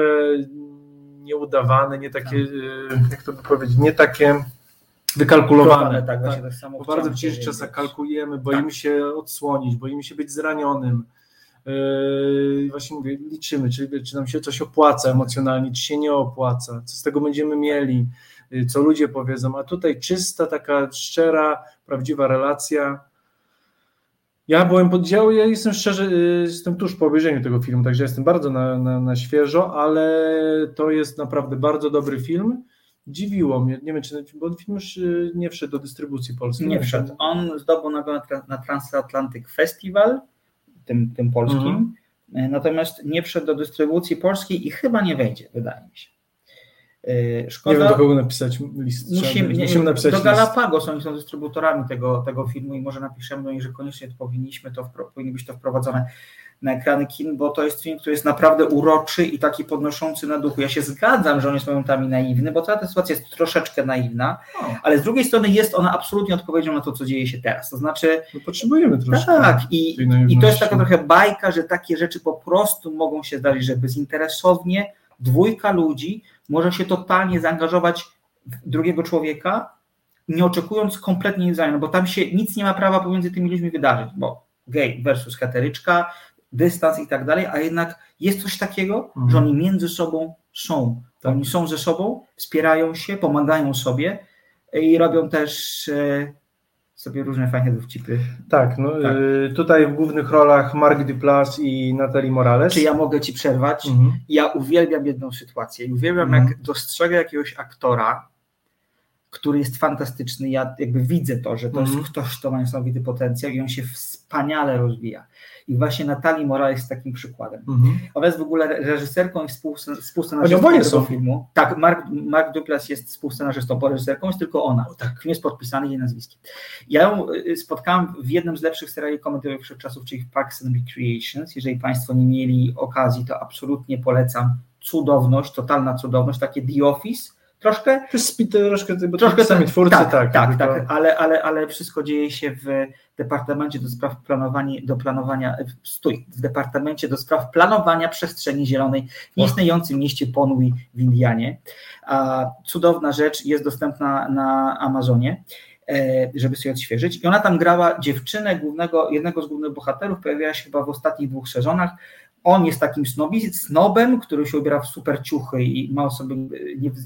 nieudawane, nie takie, tak. E, jak to by powiedzieć, nie takie wykalkulowane. Tak, tak, tak samo bo bardzo w dzisiejszych czasach kalkulujemy, boimy tak. się odsłonić, boimy się być zranionym. Yy, właśnie mówię, liczymy, czy, czy nam się coś opłaca emocjonalnie, czy się nie opłaca, co z tego będziemy mieli, yy, co ludzie powiedzą, a tutaj czysta, taka szczera, prawdziwa relacja, ja byłem pod działu, ja jestem szczerze, y, jestem tuż po obejrzeniu tego filmu, także jestem bardzo na, na, na świeżo, ale to jest naprawdę bardzo dobry film. Dziwiło mnie, nie wiem, czy bo film już y, nie wszedł do dystrybucji polskiej. Nie wszedł. On zdobył nagrodę na Transatlantic Festival, tym, tym polskim, mhm. Natomiast nie wszedł do dystrybucji polskiej i chyba nie wejdzie, wydaje mi się. Szkoda. Nie wiem, do kogo napisać list. Musimy, nie, musimy napisać do Galapagos, oni są dystrybutorami tego, tego filmu i może napiszemy do nich, że koniecznie to powinniśmy, to powinno być to wprowadzone na ekrany kin, bo to jest film, który jest naprawdę uroczy i taki podnoszący na duchu. Ja się zgadzam, że on jest momentami naiwny, bo cała ta sytuacja jest troszeczkę naiwna, ale z drugiej strony jest ona absolutnie odpowiedzią na to, co dzieje się teraz. To znaczy. No potrzebujemy troszkę. Tak, i, i to jest taka trochę bajka, że takie rzeczy po prostu mogą się zdarzyć, że bezinteresownie dwójka ludzi może się totalnie zaangażować w drugiego człowieka, nie oczekując kompletnie nic bo tam się nic nie ma prawa pomiędzy tymi ludźmi wydarzyć, bo gej versus heteryczka, dystans i tak dalej, a jednak jest coś takiego, mhm. że oni między sobą są. Tak. Oni są ze sobą, wspierają się, pomagają sobie i robią też e, sobie różne fajne dowcipy. Tak, no, tak. Y, tutaj w głównych rolach Mark Duplass i Natalie Morales. Czy ja mogę Ci przerwać? Mhm. Ja uwielbiam jedną sytuację i uwielbiam, mhm. jak dostrzegę jakiegoś aktora, który jest fantastyczny, ja jakby widzę to, że to jest mhm. ktoś, kto ma niesamowity potencjał i on się wspaniale rozwija. I właśnie Natalii Morales jest takim przykładem. Mhm. Ona jest w ogóle reżyserką i współscenarzystą tego filmu. Tak, Mark, Mark Douglas jest współscenarzystą, bo reżyserką jest tylko ona. O, tak. Film jest podpisany jej nazwiskiem. Ja ją y, spotkałam w jednym z lepszych seriali komediowych wszechczasów, czyli Parks and Recreations. Jeżeli Państwo nie mieli okazji, to absolutnie polecam. Cudowność, totalna cudowność, takie The Office, troszkę. Troszkę, bo troszkę sami twórcy, tak. Tak, tak, tak ale, ale, ale wszystko dzieje się w Departamencie do Spraw Planowania, do planowania, stój, w Departamencie do Spraw Planowania Przestrzeni Zielonej w istniejącym mieście Ponui w Indianie. A cudowna rzecz jest dostępna na Amazonie e, żeby sobie odświeżyć. I ona tam grała dziewczynę głównego, jednego z głównych bohaterów, pojawiała się chyba w ostatnich dwóch sezonach on jest takim snobi, snobem, który się ubiera w super ciuchy i ma o sobie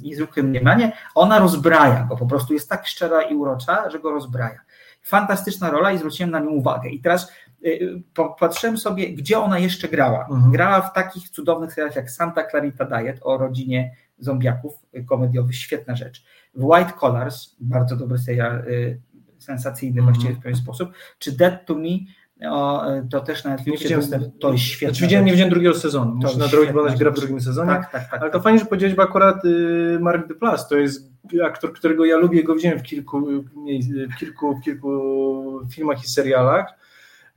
niezwykłe mniemanie, ona rozbraja go, po prostu jest tak szczera i urocza, że go rozbraja. Fantastyczna rola i zwróciłem na nią uwagę. I teraz y, patrzyłem sobie, gdzie ona jeszcze grała. Mhm. Grała w takich cudownych serialach jak Santa Clarita Diet o rodzinie zombiaków y, komediowych, świetna rzecz. W White Collars, bardzo dobry serial, y, sensacyjny mhm. właściwie w pewien sposób, czy Dead to Me, o, to też na Netflixie dostęp, to jest świetne. Znaczy widziałem, nie widziałem drugiego sezonu, muszę nadrobić, bo ona gra w drugim sezonie, tak, tak, tak, ale to fajnie, że powiedziałeś, bo akurat y, Mark Duplass to jest aktor, którego ja lubię, go widziałem w kilku, w kilku, w kilku filmach i serialach.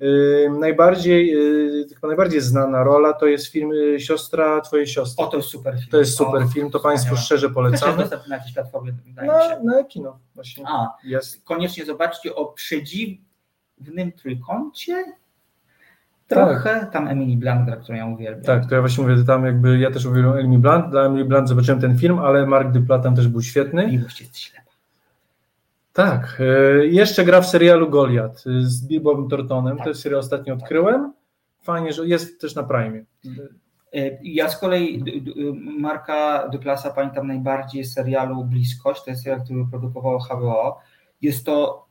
Y, najbardziej, y, chyba najbardziej znana rola to jest film y, Siostra Twojej Siostry. O, to jest super film. To jest super o, film, to Państwu szczerze polecamy. To jest na jakiejś platformie, na. Na kino właśnie. A, jest. Koniecznie zobaczcie o przedziw pewnym trójkącie. Trochę tak. tam Emily Blunt, dla którą ja uwielbiam. Tak, to ja właśnie mówię, tam jakby ja też uwielbiam Emily Blunt, dla Emily Blunt zobaczyłem ten film, ale Mark Duplat tam też był świetny. Miłość jest ślepa. Tak, e, jeszcze gra w serialu Goliat z Billbowem Tortonem, tak. to jest serial ostatnio odkryłem. Fajnie, że jest też na Prime. E, ja z kolei Marka Duplasa pamiętam najbardziej z serialu Bliskość, to jest serial, który produkowało HBO. Jest to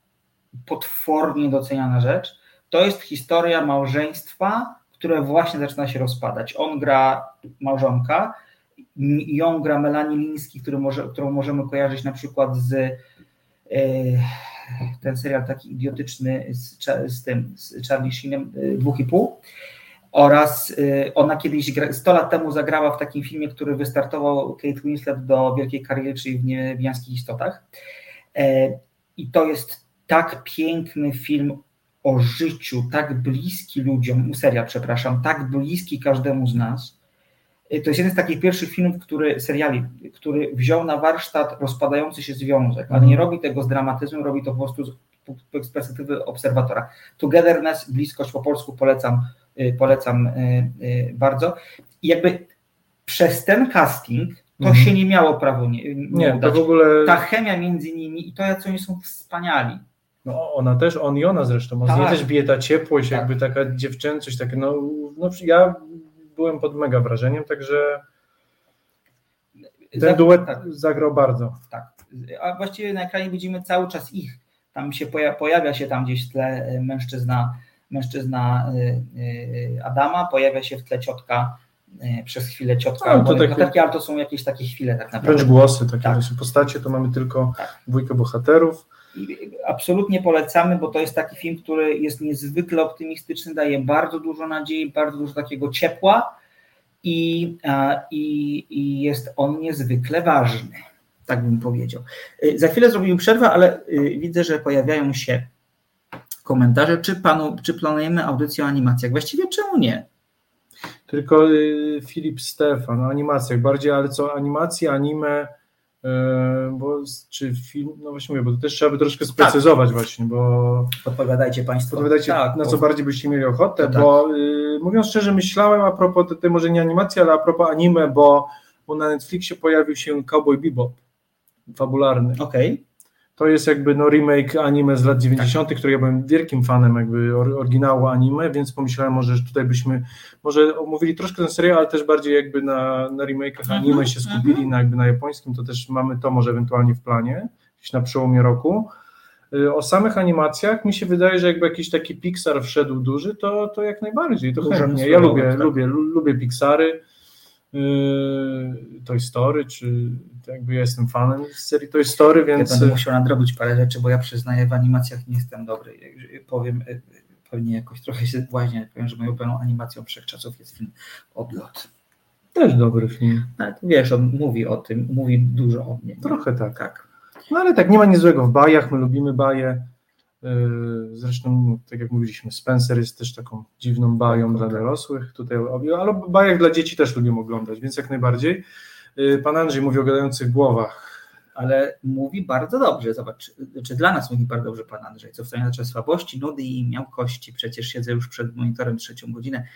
potwornie doceniana rzecz. To jest historia małżeństwa, które właśnie zaczyna się rozpadać. On gra małżonka, ją gra Melanie Liński, może, którą możemy kojarzyć na przykład z e, ten serial taki idiotyczny z, z tym, z Charlie Sheenem, e, dwóch i pół. Oraz e, ona kiedyś 100 lat temu zagrała w takim filmie, który wystartował Kate Winslet do wielkiej kariery, czyli w Niebiańskich Istotach. I to jest tak piękny film o życiu, tak bliski ludziom, serial, przepraszam, tak bliski każdemu z nas. To jest jeden z takich pierwszych filmów, który, seriali, który wziął na warsztat rozpadający się związek, ale nie robi tego z dramatyzmem, robi to po prostu z, z perspektywy obserwatora. Togetherness, bliskość po polsku polecam, y, polecam y, y, bardzo. I jakby przez ten casting to mhm. się nie miało prawo nie, nie, nie to w ogóle... Ta chemia między nimi i to, jak oni są wspaniali. No ona też, on i ona zresztą, on tak. też bije ta ciepłość, tak. jakby taka dziewczęcość, takie no, no ja byłem pod mega wrażeniem, także ten duet tak. zagrał bardzo. Tak, a właściwie na ekranie widzimy cały czas ich, tam się pojawia, pojawia się tam gdzieś w tle e, mężczyzna, mężczyzna e, e, Adama, pojawia się w tle ciotka przez chwilę ciotka, no, to takie, takie, ale to są jakieś takie chwile tak naprawdę. Wręcz głosy, takie tak. postacie, to mamy tylko tak. dwójkę bohaterów absolutnie polecamy, bo to jest taki film, który jest niezwykle optymistyczny, daje bardzo dużo nadziei, bardzo dużo takiego ciepła i, i, i jest on niezwykle ważny, tak bym powiedział. Za chwilę zrobimy przerwę, ale widzę, że pojawiają się komentarze, czy, panu, czy planujemy audycję o animacjach. Właściwie czemu nie? Tylko y, Filip Stefan o animacjach bardziej, ale co animacje, anime, y, bo czy film, no właśnie mówię, bo to też trzeba by troszkę sprecyzować tak. właśnie, bo podpowiadajcie Państwo. Podpowiadajcie, tak, na co bo... bardziej byście mieli ochotę, tak. bo y, mówiąc szczerze, myślałem a propos tej może nie animacji, ale a propos anime, bo, bo na Netflixie pojawił się Cowboy Bebop fabularny. Okej. Okay. To jest jakby no remake anime z lat 90., tak. który ja byłem wielkim fanem jakby oryginału anime, więc pomyślałem może, że tutaj byśmy może omówili troszkę ten serial, ale też bardziej jakby na, na remake'ach mhm, anime się skupili, mhm. na jakby na japońskim, to też mamy to może ewentualnie w planie, gdzieś na przełomie roku. Y, o samych animacjach mi się wydaje, że jakby jakiś taki Pixar wszedł duży, to, to jak najbardziej, to chętnie. Ja lubię, tak. lubię, lubię Pixary, Toy Story, czy jakby ja jestem fanem serii Toy Story, więc... Ja będę musiał nadrobić parę rzeczy, bo ja przyznaję, w animacjach nie jestem dobry. Powiem, y, pewnie jakoś trochę się właśnie powiem, że moją pełną animacją wszechczasów jest film Odlot. Też dobry film. Ale wiesz, on mówi o tym, mówi dużo o mnie. Trochę tak. tak. No ale tak, nie ma nic złego w bajach, my lubimy baje. Yy, zresztą, tak jak mówiliśmy, Spencer jest też taką dziwną bają tak, dla tak. dorosłych, tutaj, ale bajach dla dzieci też lubimy oglądać, więc jak najbardziej. Yy, pan Andrzej mówi o gadających głowach. Ale mówi bardzo dobrze, zobacz, czy dla nas mówi bardzo dobrze pan Andrzej, co wcale nie znaczy słabości, nudy i miał kości, przecież siedzę już przed monitorem trzecią godzinę,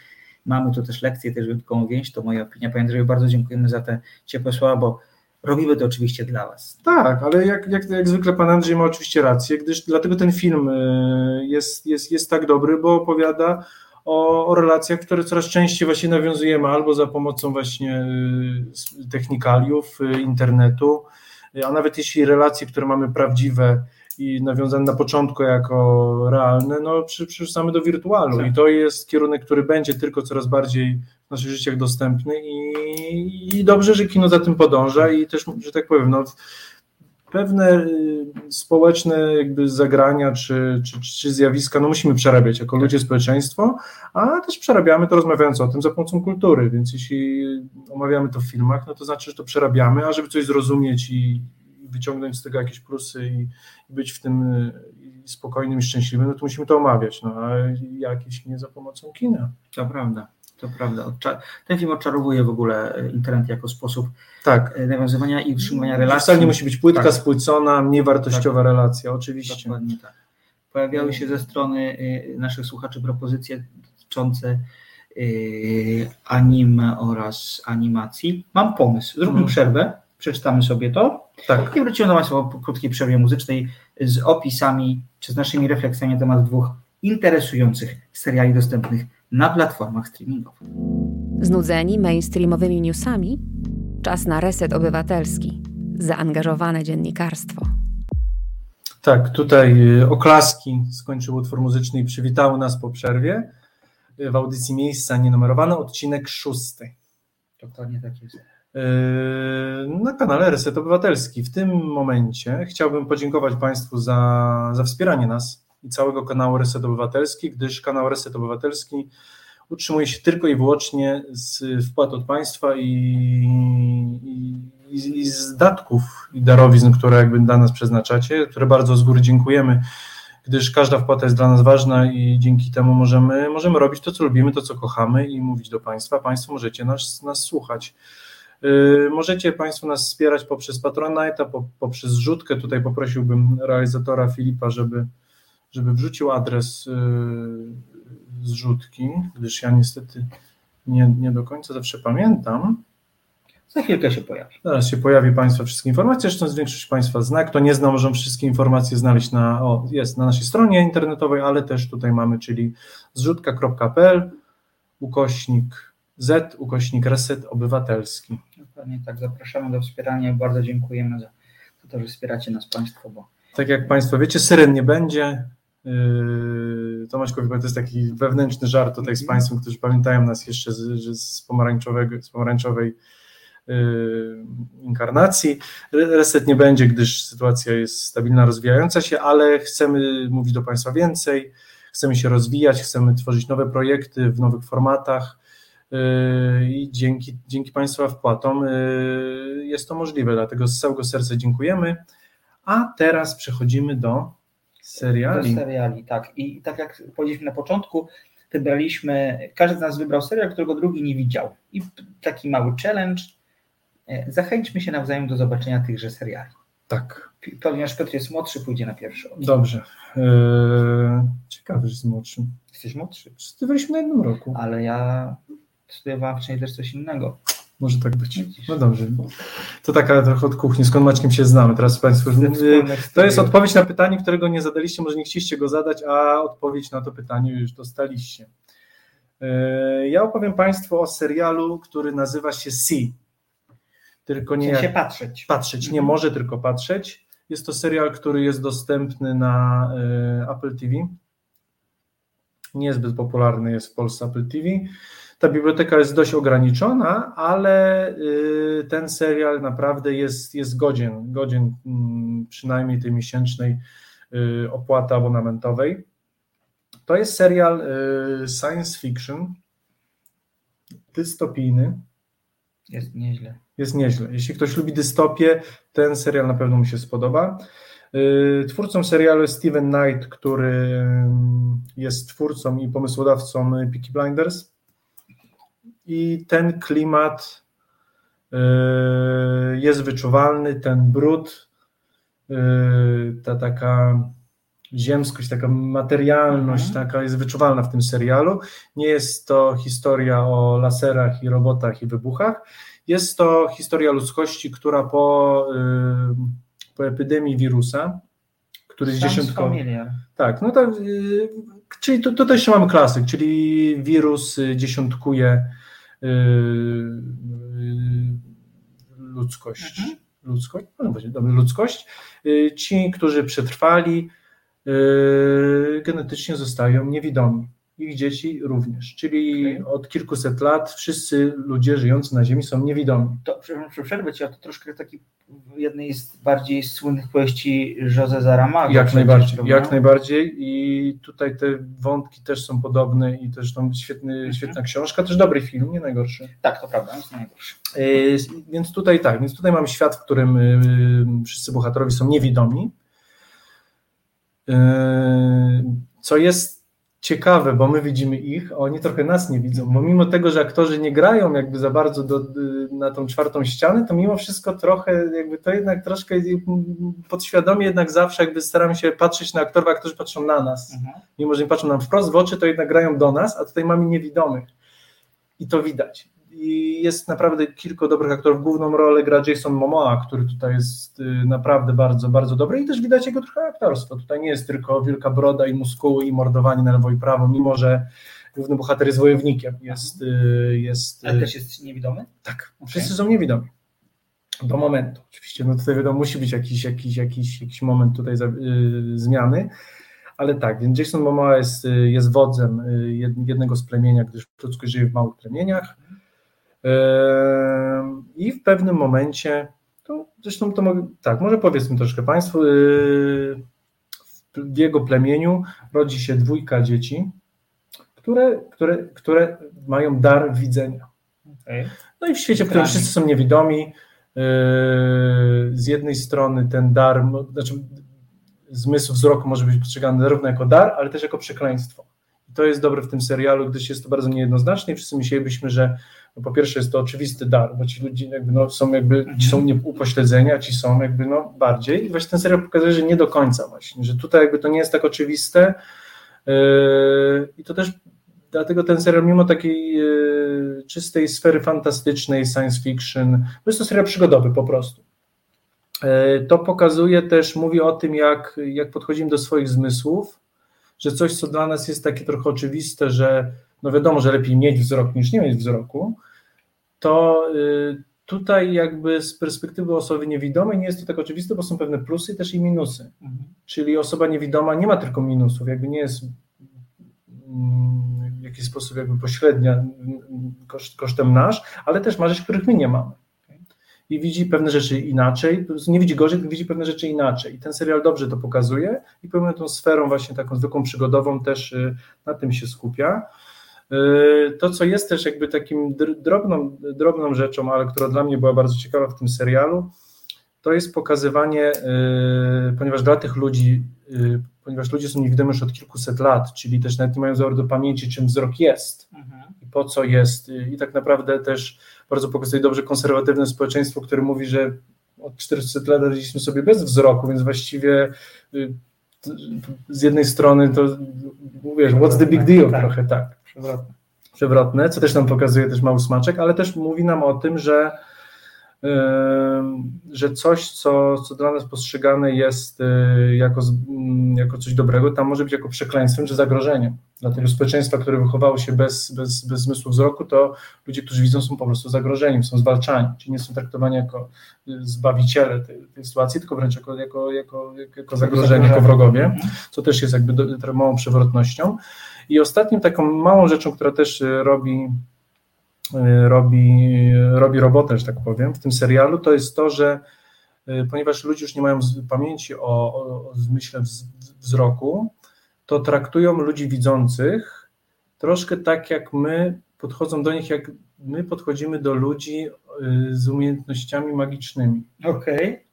mamy tu też lekcję, też wyjątkową więź, to moja opinia, panie Andrzeju, bardzo dziękujemy za te ciepłe słowa, bo robimy to oczywiście dla Was. Tak, ale jak, jak, jak zwykle Pan Andrzej ma oczywiście rację, gdyż dlatego ten film y, jest, jest, jest tak dobry, bo opowiada o, o relacjach, które coraz częściej właśnie nawiązujemy albo za pomocą właśnie y, technikaliów, y, internetu, a nawet jeśli relacje, które mamy prawdziwe i nawiązane na początku jako realne, no przerzucamy do wirtualu. Tak. i to jest kierunek, który będzie tylko coraz bardziej w naszych życiach dostępny i, i dobrze, że kino za tym podąża i też, że tak powiem, no, pewne y, społeczne jakby zagrania czy, czy, czy zjawiska no musimy przerabiać jako ludzie, społeczeństwo, a też przerabiamy to rozmawiając o tym za pomocą kultury, więc jeśli omawiamy to w filmach, no to znaczy, że to przerabiamy, a żeby coś zrozumieć i wyciągnąć z tego jakieś plusy i, i być w tym spokojnym i szczęśliwym, no to musimy to omawiać, no a jakieś nie za pomocą kina. To prawda. To prawda. Ten film odczarowuje w ogóle e, internet jako sposób tak. E, nawiązywania i utrzymywania relacji. Wcale nie musi być płytka, tak. spłycona, mniej wartościowa tak. relacja, oczywiście. Dokładnie tak. Pojawiały się ze strony e, naszych słuchaczy propozycje dotyczące anime oraz animacji. Mam pomysł. Zróbmy hmm. przerwę, przeczytamy sobie to tak. i wrócimy do Państwa po krótkiej przerwie muzycznej z opisami czy z naszymi refleksjami na temat dwóch interesujących seriali dostępnych na platformach streamingowych. Znudzeni mainstreamowymi newsami? Czas na reset obywatelski. Zaangażowane dziennikarstwo. Tak, tutaj y, oklaski skończył utwór muzyczny i przywitały nas po przerwie y, w audycji Miejsca Nienumerowane, odcinek szósty. Dokładnie tak jest. Y, na kanale Reset Obywatelski. W tym momencie chciałbym podziękować Państwu za, za wspieranie nas i całego kanału Reset Obywatelski, gdyż kanał Reset Obywatelski utrzymuje się tylko i wyłącznie z wpłat od państwa i, i, i z datków i darowizn, które jakby dla nas przeznaczacie, które bardzo z góry dziękujemy, gdyż każda wpłata jest dla nas ważna i dzięki temu możemy, możemy robić to, co lubimy, to, co kochamy i mówić do Państwa. Państwo możecie nas, nas słuchać. Yy, możecie Państwo nas wspierać poprzez Patronite'a, poprzez zrzutkę. Tutaj poprosiłbym realizatora Filipa, żeby żeby wrzucił adres y, zrzutki, gdyż ja niestety nie, nie do końca zawsze pamiętam. Za chwilkę się pojawi. Zaraz się pojawi Państwa wszystkie informacje, zresztą większość Państwa zna. Kto nie zna, możemy wszystkie informacje znaleźć na, o, jest na naszej stronie internetowej, ale też tutaj mamy, czyli zrzutka.pl, ukośnik Z, ukośnik Reset Obywatelski. Dokładnie tak, zapraszamy do wspierania, bardzo dziękujemy za to, że wspieracie nas Państwo, bo tak jak Państwo wiecie, syren nie będzie, Yy, Tomasz Kowik to jest taki wewnętrzny żart tutaj z mhm. Państwem, którzy pamiętają nas jeszcze z, z, pomarańczowego, z pomarańczowej yy, inkarnacji. Reset nie będzie, gdyż sytuacja jest stabilna, rozwijająca się, ale chcemy mówić do Państwa więcej, chcemy się rozwijać, chcemy tworzyć nowe projekty w nowych formatach. I dzięki, dzięki Państwa wpłatom jest to możliwe, dlatego z całego serca dziękujemy. A teraz przechodzimy do seriali. Do seriali, tak. I tak jak powiedzieliśmy na początku, wybraliśmy, każdy z nas wybrał serial, którego drugi nie widział. I taki mały challenge. Zachęćmy się nawzajem do zobaczenia tychże seriali. Tak. Ponieważ Piotr jest młodszy, pójdzie na pierwszy odcinek. Dobrze. Eee, ciekawy, że jest młodszy. Jesteś młodszy. Studiowaliśmy na jednym roku. Ale ja studiowałam wcześniej też coś innego. Może tak być. No dobrze. To taka trochę od kuchni, skąd Maćkiem się znamy. Teraz Państwo. To jest odpowiedź na pytanie, którego nie zadaliście, może nie chcieliście go zadać, a odpowiedź na to pytanie już dostaliście. Eee, ja opowiem Państwu o serialu, który nazywa się Sea tylko nie. Sensie patrzeć. Patrzeć, nie mhm. może tylko patrzeć. Jest to serial, który jest dostępny na y, Apple TV. Niezbyt popularny jest w Polsce Apple TV. Ta biblioteka jest dość ograniczona, ale y, ten serial naprawdę jest, jest godzien, godzien mm, przynajmniej tej miesięcznej y, opłaty abonamentowej. To jest serial science fiction, dystopijny. Jest nieźle jest nieźle. Jeśli ktoś lubi dystopię, ten serial na pewno mu się spodoba. Y, twórcą serialu jest Steven Knight, który mm, jest twórcą i pomysłodawcą Peaky Blinders. I ten klimat y, jest wyczuwalny, ten brud, y, ta taka ziemskość, taka materialność, mhm. taka jest wyczuwalna w tym serialu. Nie jest to historia o laserach i robotach i wybuchach. Jest to historia ludzkości, która po, y, po epidemii wirusa, który jest dziesiątkowy. Tak, no tak, czyli to, to też mamy klasyk, czyli wirus dziesiątkuje ludzkość. Mhm. Ludzkość, no, ludzkość. Ci, którzy przetrwali, genetycznie zostają niewidomi ich dzieci również. Czyli okay. od kilkuset lat wszyscy ludzie żyjący na Ziemi są niewidomi. To, przepraszam, przerwę Ci, a to troszkę taki w jednej z bardziej słynnych powieści José Saramago. Jak najbardziej, jak najbardziej i tutaj te wątki też są podobne i też tam świetny, -hmm. świetna książka, też dobry film, nie najgorszy. Tak, to prawda, jest najgorszy. Yy, więc tutaj tak, więc tutaj mamy świat, w którym yy, wszyscy bohaterowie są niewidomi, yy, co jest ciekawe, bo my widzimy ich, a oni trochę nas nie widzą, bo mimo tego, że aktorzy nie grają jakby za bardzo do, na tą czwartą ścianę, to mimo wszystko trochę jakby to jednak troszkę podświadomie jednak zawsze jakby staramy się patrzeć na aktorów, a aktorzy patrzą na nas. Mhm. Mimo, że nie patrzą nam wprost w oczy, to jednak grają do nas, a tutaj mamy niewidomych. I to widać i jest naprawdę kilku dobrych aktorów. Główną rolę gra Jason Momoa, który tutaj jest y, naprawdę bardzo, bardzo dobry i też widać jego trochę aktorstwo. Tutaj nie jest tylko wielka broda i muskuły i mordowanie na lewo i prawo, mimo że główny bohater jest wojownikiem. Jest, y, jest, Ale też jest niewidomy? Tak, okay. wszyscy są niewidomi. Do momentu. Oczywiście, no tutaj wiadomo, musi być jakiś, jakiś, jakiś, jakiś moment tutaj y, zmiany, ale tak, więc Jason Momoa jest, jest wodzem jednego z plemienia, gdyż ludzkość żyje w małych plemieniach i w pewnym momencie, to zresztą to mogę, tak, może powiedzmy troszkę Państwu, yy, w jego plemieniu rodzi się dwójka dzieci, które, które, które mają dar widzenia. Okay. No i w świecie, w którym wszyscy są niewidomi, yy, z jednej strony ten dar, znaczy zmysł wzroku może być postrzegany zarówno jako dar, ale też jako przekleństwo. I to jest dobre w tym serialu, gdyż jest to bardzo niejednoznaczne i wszyscy myślelibyśmy, że no po pierwsze jest to oczywisty dar, bo ci ludzie jakby no, są jakby, ci są upośledzeni, a ci są jakby no bardziej i właśnie ten serial pokazuje, że nie do końca właśnie, że tutaj jakby to nie jest tak oczywiste yy, i to też dlatego ten serial mimo takiej yy, czystej sfery fantastycznej, science fiction, bo jest to serial przygodowy po prostu. Yy, to pokazuje też, mówi o tym, jak, jak podchodzimy do swoich zmysłów, że coś, co dla nas jest takie trochę oczywiste, że no wiadomo, że lepiej mieć wzrok niż nie mieć wzroku, to y, tutaj jakby z perspektywy osoby niewidomej nie jest to tak oczywiste, bo są pewne plusy też i minusy. Mhm. Czyli osoba niewidoma nie ma tylko minusów, jakby nie jest mm, w jakiś sposób jakby pośrednia koszt, kosztem nasz, ale też ma rzeczy, których my nie mamy. I widzi pewne rzeczy inaczej, nie widzi gorzej, tylko widzi pewne rzeczy inaczej. I ten serial dobrze to pokazuje i pełną tą sferą właśnie taką zwykłą przygodową też y, na tym się skupia. To, co jest też jakby takim drobną, drobną rzeczą, ale która dla mnie była bardzo ciekawa w tym serialu, to jest pokazywanie, ponieważ dla tych ludzi, ponieważ ludzie są niewidomi już od kilkuset lat, czyli też nawet nie mają wzoru do pamięci, czym wzrok jest mhm. i po co jest. I tak naprawdę też bardzo pokazuje dobrze konserwatywne społeczeństwo, które mówi, że od 400 lat radziliśmy sobie bez wzroku, więc właściwie y, z jednej strony to wiesz, what's the big deal tak, trochę tak. Przewrotne. Co też nam pokazuje też mały smaczek, ale też mówi nam o tym, że że coś, co, co dla nas postrzegane jest y, jako, mm, jako coś dobrego, tam może być jako przekleństwem czy zagrożeniem. Dla tego społeczeństwa, które wychowało się bez, bez, bez zmysłu wzroku, to ludzie, którzy widzą, są po prostu zagrożeniem, są zwalczani, czyli nie są traktowani jako y, zbawiciele tej, tej sytuacji, tylko wręcz jako, jako, jako, jako zagrożenie, jako wrogowie, co też jest jakby do, małą przewrotnością. I ostatnim taką małą rzeczą, która też y, robi robi, robi robotę, że tak powiem, w tym serialu, to jest to, że y, ponieważ ludzie już nie mają pamięci o, o, o zmyśle wzroku, to traktują ludzi widzących troszkę tak, jak my, podchodzą do nich, jak my podchodzimy do ludzi z umiejętnościami magicznymi. Okej. Okay.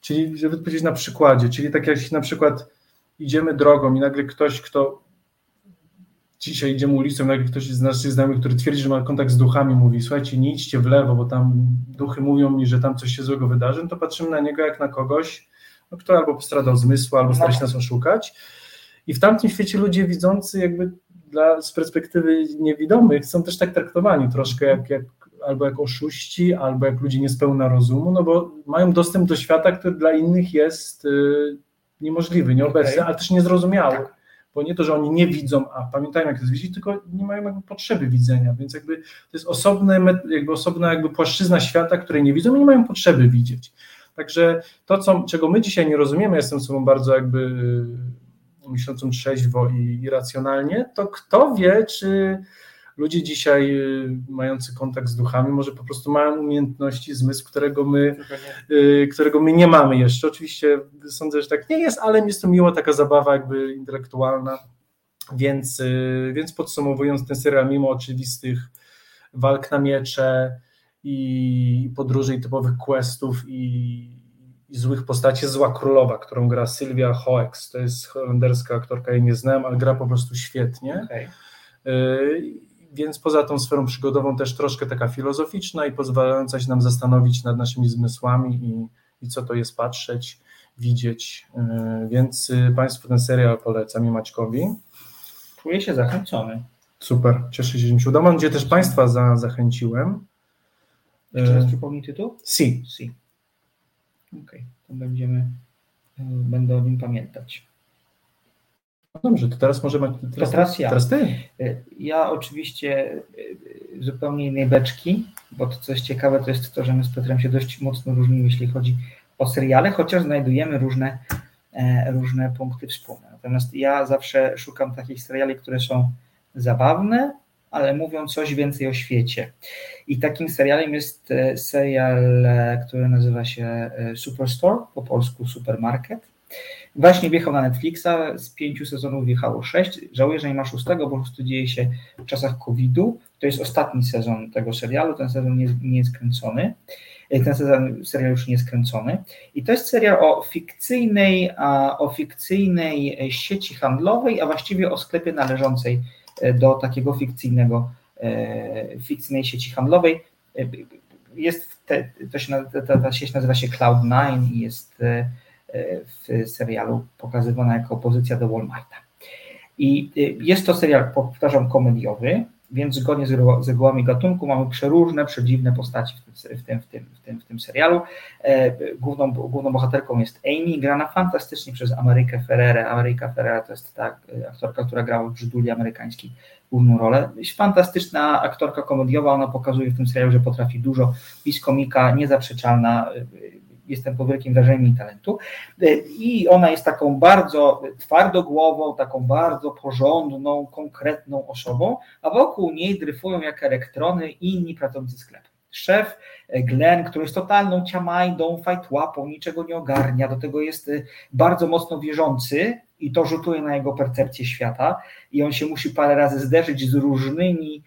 Czyli, żeby powiedzieć na przykładzie, czyli tak jak na przykład idziemy drogą i nagle ktoś, kto dzisiaj idziemy ulicą, nagle ktoś z naszych znajomych, który twierdzi, że ma kontakt z duchami, mówi, słuchajcie, nie idźcie w lewo, bo tam duchy mówią mi, że tam coś się złego wydarzy, no to patrzymy na niego jak na kogoś, no, kto albo postradał zmysł, albo stara się nas oszukać. I w tamtym świecie ludzie widzący jakby dla, z perspektywy niewidomych są też tak traktowani troszkę jak, jak albo jak oszuści, albo jak ludzie niespełna rozumu, no bo mają dostęp do świata, który dla innych jest y, niemożliwy, nieobecny, okay. ale też niezrozumiały. Tak bo nie to, że oni nie widzą, a pamiętają jak to jest widzieć, tylko nie mają jakby potrzeby widzenia, więc jakby to jest osobne, jakby osobna jakby płaszczyzna świata, której nie widzą i nie mają potrzeby widzieć. Także to, co, czego my dzisiaj nie rozumiemy, jestem sobą bardzo jakby y, myślącą trzeźwo i, i racjonalnie, to kto wie, czy ludzie dzisiaj y, mający kontakt z duchami może po prostu mają umiejętności, zmysł, którego my, y, którego my nie mamy jeszcze. Oczywiście sądzę, że tak nie jest, ale jest to miła taka zabawa jakby intelektualna, więc, y, więc podsumowując ten serial, mimo oczywistych walk na miecze i podróży i typowych questów i, i złych postaci, Zła Królowa, którą gra Sylwia Hoeks, to jest holenderska aktorka, jej nie znam, ale gra po prostu świetnie. Okay więc poza tą sferą przygodową też troszkę taka filozoficzna i pozwalająca się nam zastanowić nad naszymi zmysłami i, i co to jest patrzeć, widzieć. E, więc y, Państwu ten serial polecam i Maćkowi. Czuję się zachęcony. Super, cieszę się, że mi się udało. Mam nadzieję, też Państwa za, zachęciłem. Jeszcze raz przypomnij tytuł? Si. Si. Okej, okay. to będziemy, e, będę o nim pamiętać. No dobrze, to teraz możemy. Teraz, teraz ja. Teraz ty. Y, ja oczywiście y, zupełnie innej beczki, bo to co jest ciekawe, to jest to, że my z Piotrem się dość mocno różnimy, jeśli chodzi o seriale, chociaż znajdujemy różne, e, różne punkty wspólne. Natomiast ja zawsze szukam takich seriali, które są zabawne, ale mówią coś więcej o świecie. I takim serialem jest e, serial, e, który nazywa się Superstore, po polsku Supermarket. Właśnie wjechał na Netflixa, z pięciu sezonów wjechało sześć. Żałuję, że nie ma szóstego, bo prostu dzieje się w czasach COVID-u. To jest ostatni sezon tego serialu, ten sezon nie, nie jest kręcony. E, ten sezon serial już nie jest kręcony. I to jest serial o fikcyjnej, o fikcyjnej sieci handlowej, a właściwie o sklepie należącej e, do takiego fikcyjnego, e, fikcyjnej sieci handlowej. Jest te, to się, ta, ta sieć nazywa się Cloud9 i jest w serialu pokazywana jako opozycja do Walmarta. I y, jest to serial, powtarzam, komediowy, więc zgodnie z regułami gatunku mamy przeróżne, przedziwne postaci w tym, w tym, w tym, w tym, serialu. E, główną, główną bohaterką jest Amy, grana fantastycznie przez Amerykę Ferrerę. Ameryka Ferrera to jest ta y, aktorka, która grała w Brzyduli amerykańskiej główną rolę. Fantastyczna aktorka komediowa, ona pokazuje w tym serialu, że potrafi dużo, jest komika, niezaprzeczalna, y, jestem pod wielkim wrażeniem jej talentu. E, I ona jest taką bardzo twardogłową, taką bardzo porządną, konkretną osobą, a wokół niej dryfują jak elektrony inni pracujący sklep. szef, Glenn, który jest totalną ciamajdą, fajtłapą, niczego nie ogarnia, do tego jest bardzo mocno wierzący i to rzutuje na jego percepcję świata i on się musi parę razy zderzyć z różnymi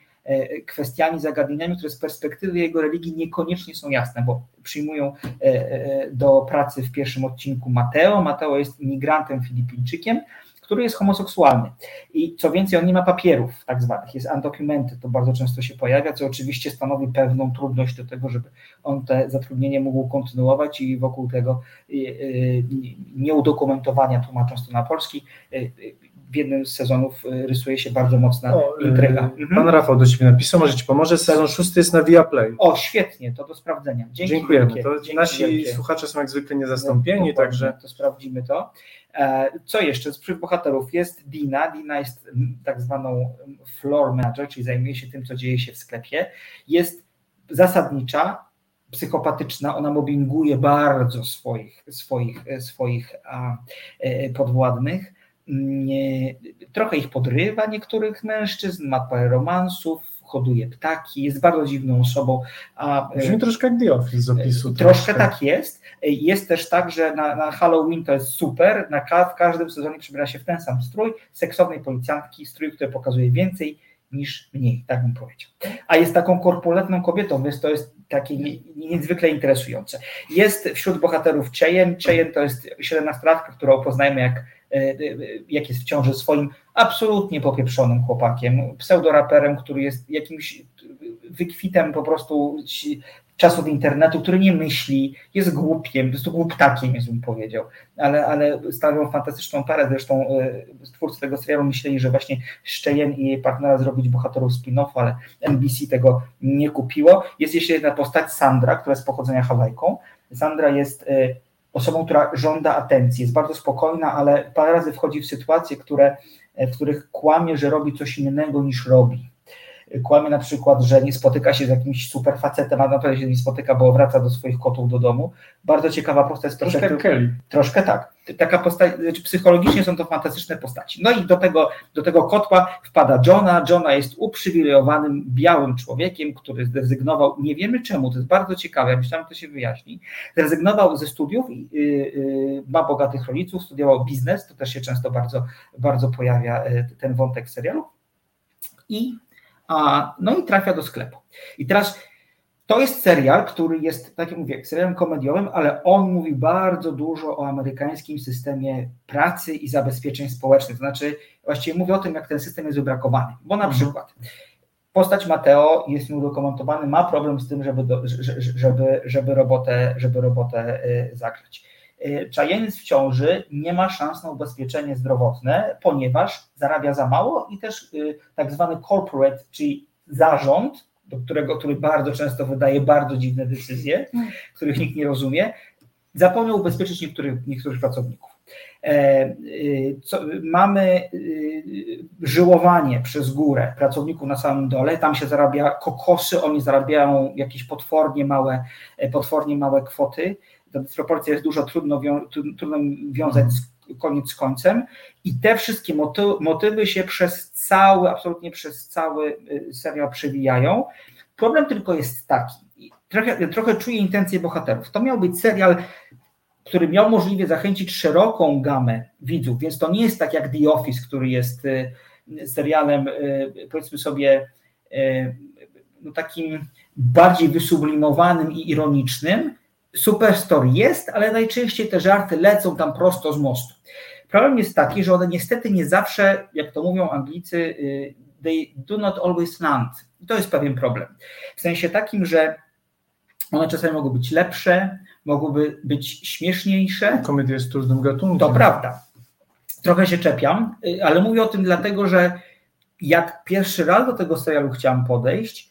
kwestiami, zagadnieniami, które z perspektywy jego religii niekoniecznie są jasne, bo przyjmują e, e, do pracy w pierwszym odcinku Mateo. Mateo jest imigrantem Filipińczykiem, który jest homoseksualny. I co więcej, on nie ma papierów tak zwanych, jest undocumented, to bardzo często się pojawia, co oczywiście stanowi pewną trudność do tego, żeby on te zatrudnienie mógł kontynuować i wokół tego nieudokumentowania, tłumacząc to na polski, w jednym z sezonów y, rysuje się bardzo mocna o, intryga. Mhm. Pan Rafał do Ciebie napisał, może Ci pomoże, sezon szósty jest na Viaplay. O, świetnie, to do sprawdzenia. Dzięki Dziękujemy. Wielkie. To Dzięki nasi wielkie. słuchacze są jak zwykle niezastąpieni, no, także... To sprawdzimy to. E, co jeszcze z bohaterów? Jest Dina. Dina jest tak zwaną floor manager, czyli zajmuje się tym, co dzieje się w sklepie. Jest zasadnicza, psychopatyczna, ona mobbinguje bardzo swoich, swoich, swoich a, e, podwładnych trochę ich podrywa niektórych mężczyzn, ma parę romansów, hoduje ptaki, jest bardzo dziwną osobą. A, Brzmi e, troszkę jak The Office z opisu. Troszkę, troszkę tak jest. Jest też tak, że na, na Halloween to jest super, na, w każdym sezonie przybiera się w ten sam strój, seksownej policjantki, strój, który pokazuje więcej niż mniej, tak bym powiedział. A jest taką korpulentną kobietą, więc to jest takie niezwykle interesujące. Jest wśród bohaterów Cheyenne. Cheyenne to jest 17-latka, którą poznajemy jak E, e, jak jest w ciąży swoim absolutnie popieprzonym chłopakiem, pseudoraperem, który jest jakimś wykwitem po prostu czasów internetu, który nie myśli, jest głupiem, po prostu głuptakiem, jest bym powiedział, ale, ale stawią fantastyczną parę, zresztą e, twórcy tego serialu myśleli, że właśnie Szczejen i jej partnera zrobić bohaterów spin-offu, ale NBC tego nie kupiło. Jest jeszcze jedna postać, Sandra, która jest pochodzenia Hawajką. Sandra jest osobą, która żąda atencji, jest bardzo spokojna, ale parę razy wchodzi w sytuacje, które, w których kłamie, że robi coś innego niż robi. Kłamie na przykład, że nie spotyka się z jakimś super facetem, a naprawdę się nie spotyka, bo wraca do swoich kotów do domu. Bardzo ciekawa postać z perspektywy. Troszkę Kelly. Troszkę tak. Taka postać, znaczy psychologicznie są to fantastyczne postaci. No i do tego, do tego kotła wpada Johna. Johna jest uprzywilejowanym białym człowiekiem, który zrezygnował, nie wiemy czemu, to jest bardzo ciekawe, myślałem, że to się wyjaśni. Zrezygnował ze studiów, yy, yy, ma bogatych rodziców, studiował biznes, to też się często bardzo, bardzo pojawia yy, ten wątek serialu. I a, no i trafia do sklepu. I teraz to jest serial, który jest, tak jak mówię, serialem komediowym, ale on mówi bardzo dużo o amerykańskim systemie pracy i zabezpieczeń społecznych. To znaczy, właściwie mówi o tym, jak ten system jest wybrakowany. Bo na mhm. przykład postać Mateo jest nieudokumentowany, ma problem z tym, żeby, do, żeby, żeby robotę, żeby robotę y, Cheyenne jest w ciąży, nie ma szans na ubezpieczenie zdrowotne, ponieważ zarabia za mało i też y, tak zwany corporate, czyli zarząd, do którego, który bardzo często wydaje bardzo dziwne decyzje, których nikt nie rozumie, zapomniał ubezpieczyć niektórych, niektórych pracowników. E, y, co, mamy y, żyłowanie przez górę pracowników na samym dole, tam się zarabia kokosy, oni zarabiają jakieś potwornie małe, potwornie małe kwoty ta dysproporcja jest dużo trudno, wią, trudno wiązać koniec z końcem i te wszystkie motywy, motywy się przez cały, absolutnie przez cały y, serial przewijają. Problem tylko jest taki, trochę, trochę czuję intencje bohaterów. To miał być serial, który miał możliwie zachęcić szeroką gamę widzów, więc to nie jest tak jak The Office, który jest y, serialem, y, powiedzmy sobie, no takim bardziej wysublimowanym i ironicznym, Superstore jest, ale najczęściej te żarty lecą tam prosto z mostu. Problem jest taki, że one niestety nie zawsze, jak to mówią Anglicy, y, they do not always land. I to jest pewien problem. W sensie takim, że one czasami mogą być lepsze, mogłyby być śmieszniejsze. Komedia jest trudnym gatunkiem. To prawda. Trochę się czepiam, y, ale mówię o tym dlatego, że jak pierwszy raz do tego serialu chciałam podejść,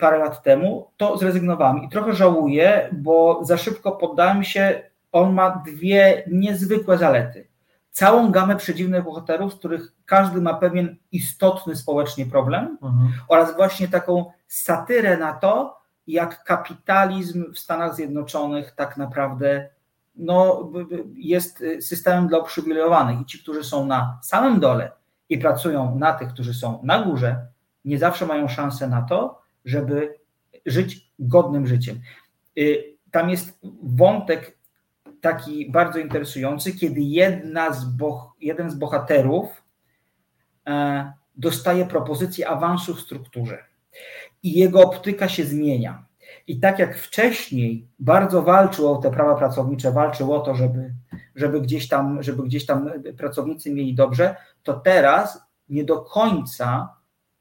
parę lat temu, to zrezygnowałem i trochę żałuję, bo za szybko poddałem się. On ma dwie niezwykłe zalety. Całą gamę przedziwnych bohaterów, z których każdy ma pewien istotny społecznie problem, mhm. oraz właśnie taką satyrę na to, jak kapitalizm w Stanach Zjednoczonych tak naprawdę no, jest systemem dla uprzywilejowanych i ci, którzy są na samym dole i pracują na tych, którzy są na górze, nie zawsze mają szansę na to, żeby żyć godnym życiem. Y, tam jest wątek taki bardzo interesujący, kiedy jedna z boh, jeden z bohaterów e, dostaje propozycję awansu w strukturze i jego optyka się zmienia. I tak jak wcześniej bardzo walczył o te prawa pracownicze, walczył o to, żeby, żeby, gdzieś tam, żeby gdzieś tam pracownicy mieli dobrze, to teraz nie do końca,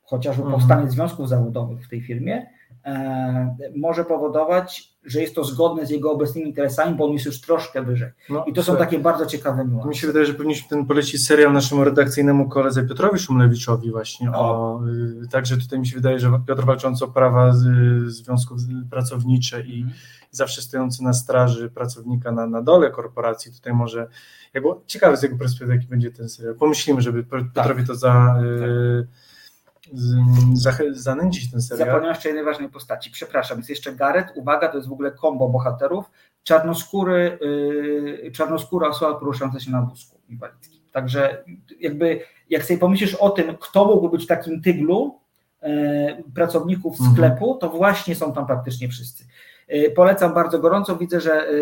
chociażby mhm. powstanie związków zawodowych w tej firmie, e, może powodować, że jest to zgodne z jego obecnymi interesami, bo on jest już troszkę wyżej. No, I to są takie bardzo ciekawe niuanse. Mi się wydaje, że powinniśmy ten polecić serial naszemu redakcyjnemu koledze Piotrowi Szumlewiczowi właśnie. O. o y, także tutaj mi się wydaje, że Piotr walczący o prawa z, związków pracownicze i mm. zawsze stojący na straży pracownika na, na dole korporacji, tutaj może jakby ciekawe z jego perspektywy, jaki będzie ten serial. Pomyślimy, żeby Piotrowi tak. to za... Y, tak zanęcić ten serial. Zapomniałem jeszcze jednej ważnej postaci. Przepraszam, jest jeszcze Gareth. Uwaga, to jest w ogóle kombo bohaterów. Czarnoskóry, yy, czarnoskóra osoba poruszająca się na wózku inwalidzkim. Także jakby jak sobie pomyślisz o tym, kto mógłby być takim tyglu yy, pracowników mhm. sklepu, to właśnie są tam praktycznie wszyscy. Y, polecam bardzo gorąco. Widzę, że y,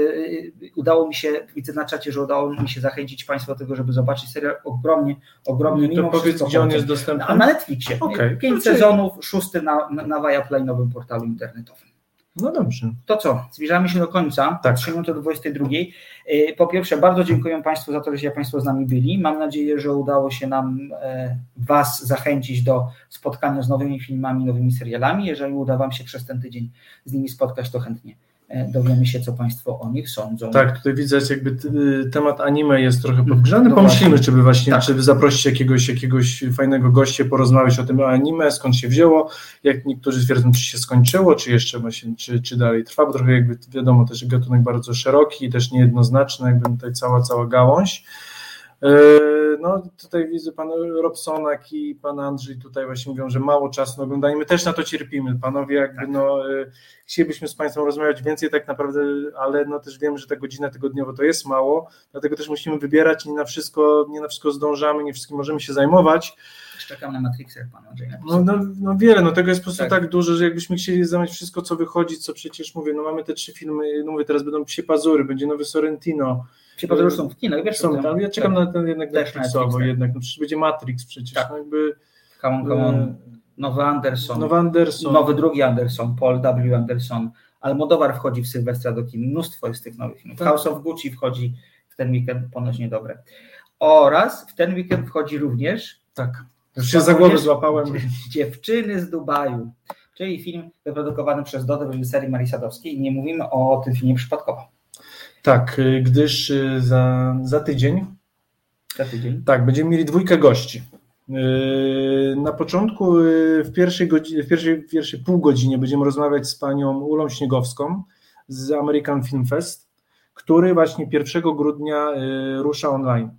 y, udało mi się, widzę na czacie, że udało mi się zachęcić Państwa do tego, żeby zobaczyć serial ogromnie, ogromnie mimo to powiedz, gdzie on jest dostępny? A na Netflixie. Okay. Pięć sezonów, szósty na, na, na Viaplay, nowym portalu internetowym. No dobrze. To co? Zbliżamy się do końca. Tak. 3 minuty do 22. Po pierwsze, bardzo dziękuję Państwu za to, że Państwo z nami byli. Mam nadzieję, że udało się nam e, Was zachęcić do spotkania z nowymi filmami, nowymi serialami. Jeżeli uda Wam się przez ten tydzień z nimi spotkać, to chętnie dowiemy się, co Państwo o nich sądzą. Tak, tutaj widzę, jakby y, temat anime jest trochę mhm. podgrzany. Pomyślimy, czy by właśnie, tak. czy by zaprosić jakiegoś, jakiegoś fajnego gościa, porozmawiać o tym anime, skąd się wzięło, jak niektórzy twierdzą, czy się skończyło, czy jeszcze właśnie, czy, czy dalej trwa, bo trochę jakby wiadomo, też gatunek bardzo szeroki i też niejednoznaczny, jakby tutaj cała, cała gałąź. E, no tutaj widzę pan Robsonak i pan Andrzej tutaj właśnie mówią, że mało czasu na oglądanie. My też na to cierpimy, panowie, jakby tak. no e, chcielibyśmy z państwem rozmawiać więcej tak naprawdę, ale no też wiemy, że ta godzina tygodniowo to jest mało, dlatego też musimy wybierać nie na wszystko, nie na wszystko zdążamy, nie wszystkim możemy się zajmować. Czekam na Matrixa, jak pan Andrzej no, no, no, wiele, no tego jest po prostu tak. tak. dużo, że jakbyśmy chcieli zamieć wszystko, co wychodzi, co przecież mówię, no mamy te trzy filmy, no mówię, teraz będą Psie Pazury, będzie nowy Sorrentino, Psie Pazury są w kinach, wiesz? Są tam, ja czekam tak. na ten jednak Netflixowo tak. jednak, no przecież będzie Matrix przecież, tak. no jakby... Come on, come on. E, nowy Anderson. Nowy Anderson. Nowy drugi Anderson, Paul W. Anderson. Almodowar wchodzi w Sylwestra do kin. Mnóstwo jest tych nowych filmów. Tak. House of Gucci wchodzi w ten weekend, ponoć niedobre. Oraz w ten weekend wchodzi również... Tak. Już się za głowę złapałem. Dziewczyny z Dubaju, czyli film wyprodukowany przez Dodę w reżyserii Marii Sadowskiej nie mówimy o tym filmie przypadkowo. Tak, y, gdyż y, za, za tydzień. Za tydzień. Tak, będziemy mieli dwójkę gości. Y, na początku, w pierwszej, godzinie, w pierwszej, w pierwszej pół godzinie będziemy rozmawiać z panią Ulą Śniegowską z American Film Fest, który właśnie 1 grudnia rusza online.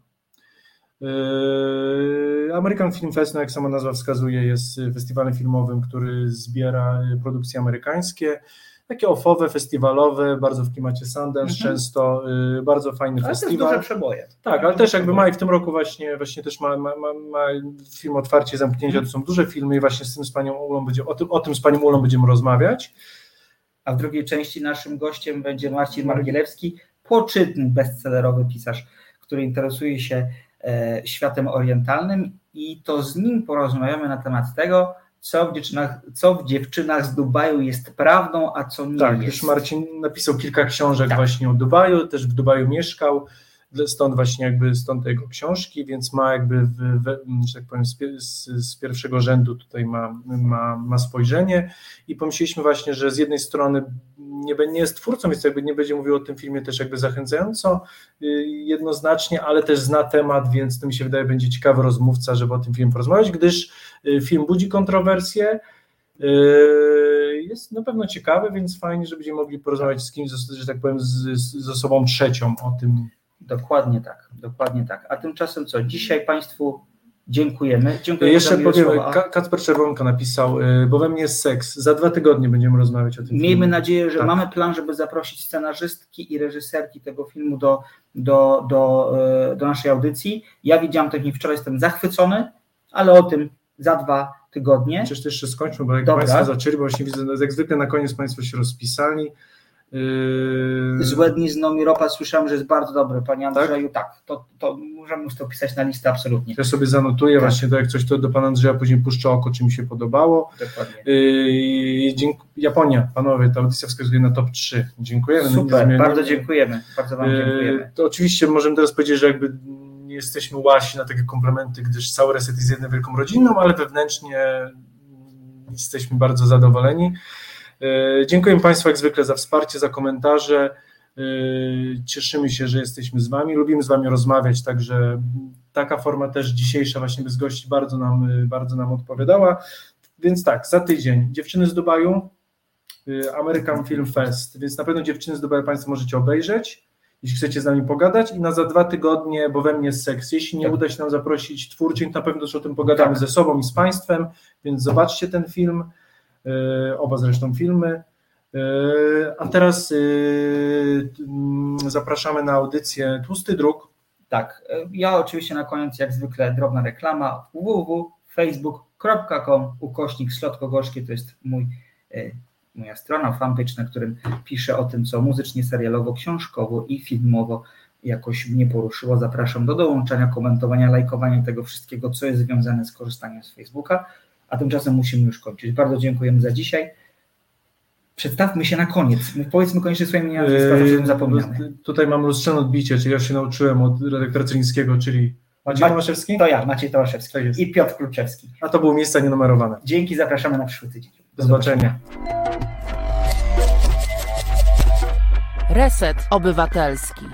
American Film Fest, no jak sama nazwa wskazuje, jest festiwalem filmowym, który zbiera produkcje amerykańskie takie ofowe, festiwalowe, bardzo w klimacie Sundance, mhm. często y, bardzo fajny ale festiwal. Ale duże przeboje. Tak, ale też jakby ma i w tym roku właśnie, właśnie też ma, ma, ma, ma film Otwarcie i Zamknięcie, to są duże filmy i właśnie z tym z panią Ulą będzie, o tym, o tym z panią Ulą będziemy rozmawiać. A w drugiej części naszym gościem będzie Marcin Margielewski, poczytny bestsellerowy pisarz, który interesuje się e, światem orientalnym i to z nim porozmawiamy na temat tego, co w, dziewczynach, co w dziewczynach z Dubaju jest prawdą, a co nie tak, jest. Tak, już Marcin napisał kilka książek tak. właśnie o Dubaju, też w Dubaju mieszkał, stąd właśnie jakby stąd jego książki, więc ma jakby, w, w, że tak powiem, z, z, pierwszego rzędu tutaj ma, ma, ma spojrzenie i pomyśleliśmy właśnie, że z jednej strony nie, nie jest twórcą, więc jakby nie będzie mówił o tym filmie też jakby zachęcająco y, jednoznacznie, ale też zna temat, więc to mi się wydaje będzie ciekawy rozmówca, żeby o tym filmie porozmawiać, gdyż y, film budzi kontrowersje, y, jest na pewno ciekawy, więc fajnie, że będziemy mogli porozmawiać z kimś, że tak powiem, z, z osobą trzecią o tym. Dokładnie tak, dokładnie tak. A tymczasem co? Dzisiaj Państwu Dziękujemy. Dziękuję Jeszcze powiem, Kacper Czerwonka napisał, y, bo we mnie jest seks. Za dwa tygodnie będziemy rozmawiać o tym Miejmy filmie. nadzieję, że tak. mamy plan, żeby zaprosić scenarzystki i reżyserki tego filmu do, do, do, y, do naszej audycji. Ja widziałam ten film wczoraj, jestem zachwycony, ale o tym za dwa tygodnie. Przecież jeszcze skończmy, bo jak Dobra. Państwo zaczęli, bo właśnie widzę, no, jak zwykle na koniec Państwo się rozpisali. Yy, Złe dni z Nomiropa słyszałem, że jest bardzo dobry, Panie Andrzeju. Tak, to, to możemy już to pisać na listę absolutnie. Ja sobie zanotuję Tak. właśnie to, jak coś to do Pana Andrzeja później puszczę oko, czy mi się podobało. Dokładnie. Yy, dzięk- Japonia, panowie, ta audycja wskazuje na top 3. Dziękujemy. Super, Niezmiennie. bardzo dziękujemy. Bardzo Wam Yy, dziękujemy. To oczywiście możemy teraz powiedzieć, że jakby nie jesteśmy łasi na takie komplementy, gdyż cały reset jest jedną wielką rodziną, ale wewnętrznie jesteśmy bardzo zadowoleni. Yy, Dziękuję Państwu jak zwykle za wsparcie, za komentarze. Yy, Cieszymy się, że jesteśmy z Wami. Lubimy z Wami rozmawiać, także taka forma też dzisiejsza właśnie bez gości bardzo nam, bardzo nam odpowiadała. Więc tak, za tydzień dziewczyny z Dubaju, yy, American Film Fest, więc na pewno dziewczyny z Dubaju Państwo możecie obejrzeć jeśli chcecie z nami pogadać i na za dwa tygodnie, bo we mnie jest seks. Jeśli nie Tak. uda się nam zaprosić twórczyń, to na pewno też o tym pogadamy Tak. ze sobą i z Państwem, więc zobaczcie ten film, oba zresztą filmy. Yy, A teraz yy, mm, zapraszamy na audycję Tłusty Druk. Tak, ja oczywiście na koniec jak zwykle drobna reklama www.facebook.com ukośnik Slotko-Gorzkie to jest mój, e, moja strona, fanpage, na którym piszę o tym, co muzycznie, serialowo, książkowo i filmowo jakoś mnie poruszyło. Zapraszam do dołączania, komentowania, lajkowania tego wszystkiego, co jest związane z korzystaniem z Facebooka. A tymczasem musimy już kończyć. Bardzo dziękujemy za dzisiaj. Przedstawmy się na koniec. Powiedzmy koniecznie swoje imię, zapomniany. Yy, Tutaj mam lustrzane odbicie, czyli ja się nauczyłem od redaktora Cylińskiego, czyli Maciej Ma- Tomaszewski, To ja, Maciej Tomaszewski Tak i Piotr Kluczewski. a to było miejsca nienumerowane. Dzięki, zapraszamy na przyszły tydzień. Do zobaczenia. Reset Obywatelski.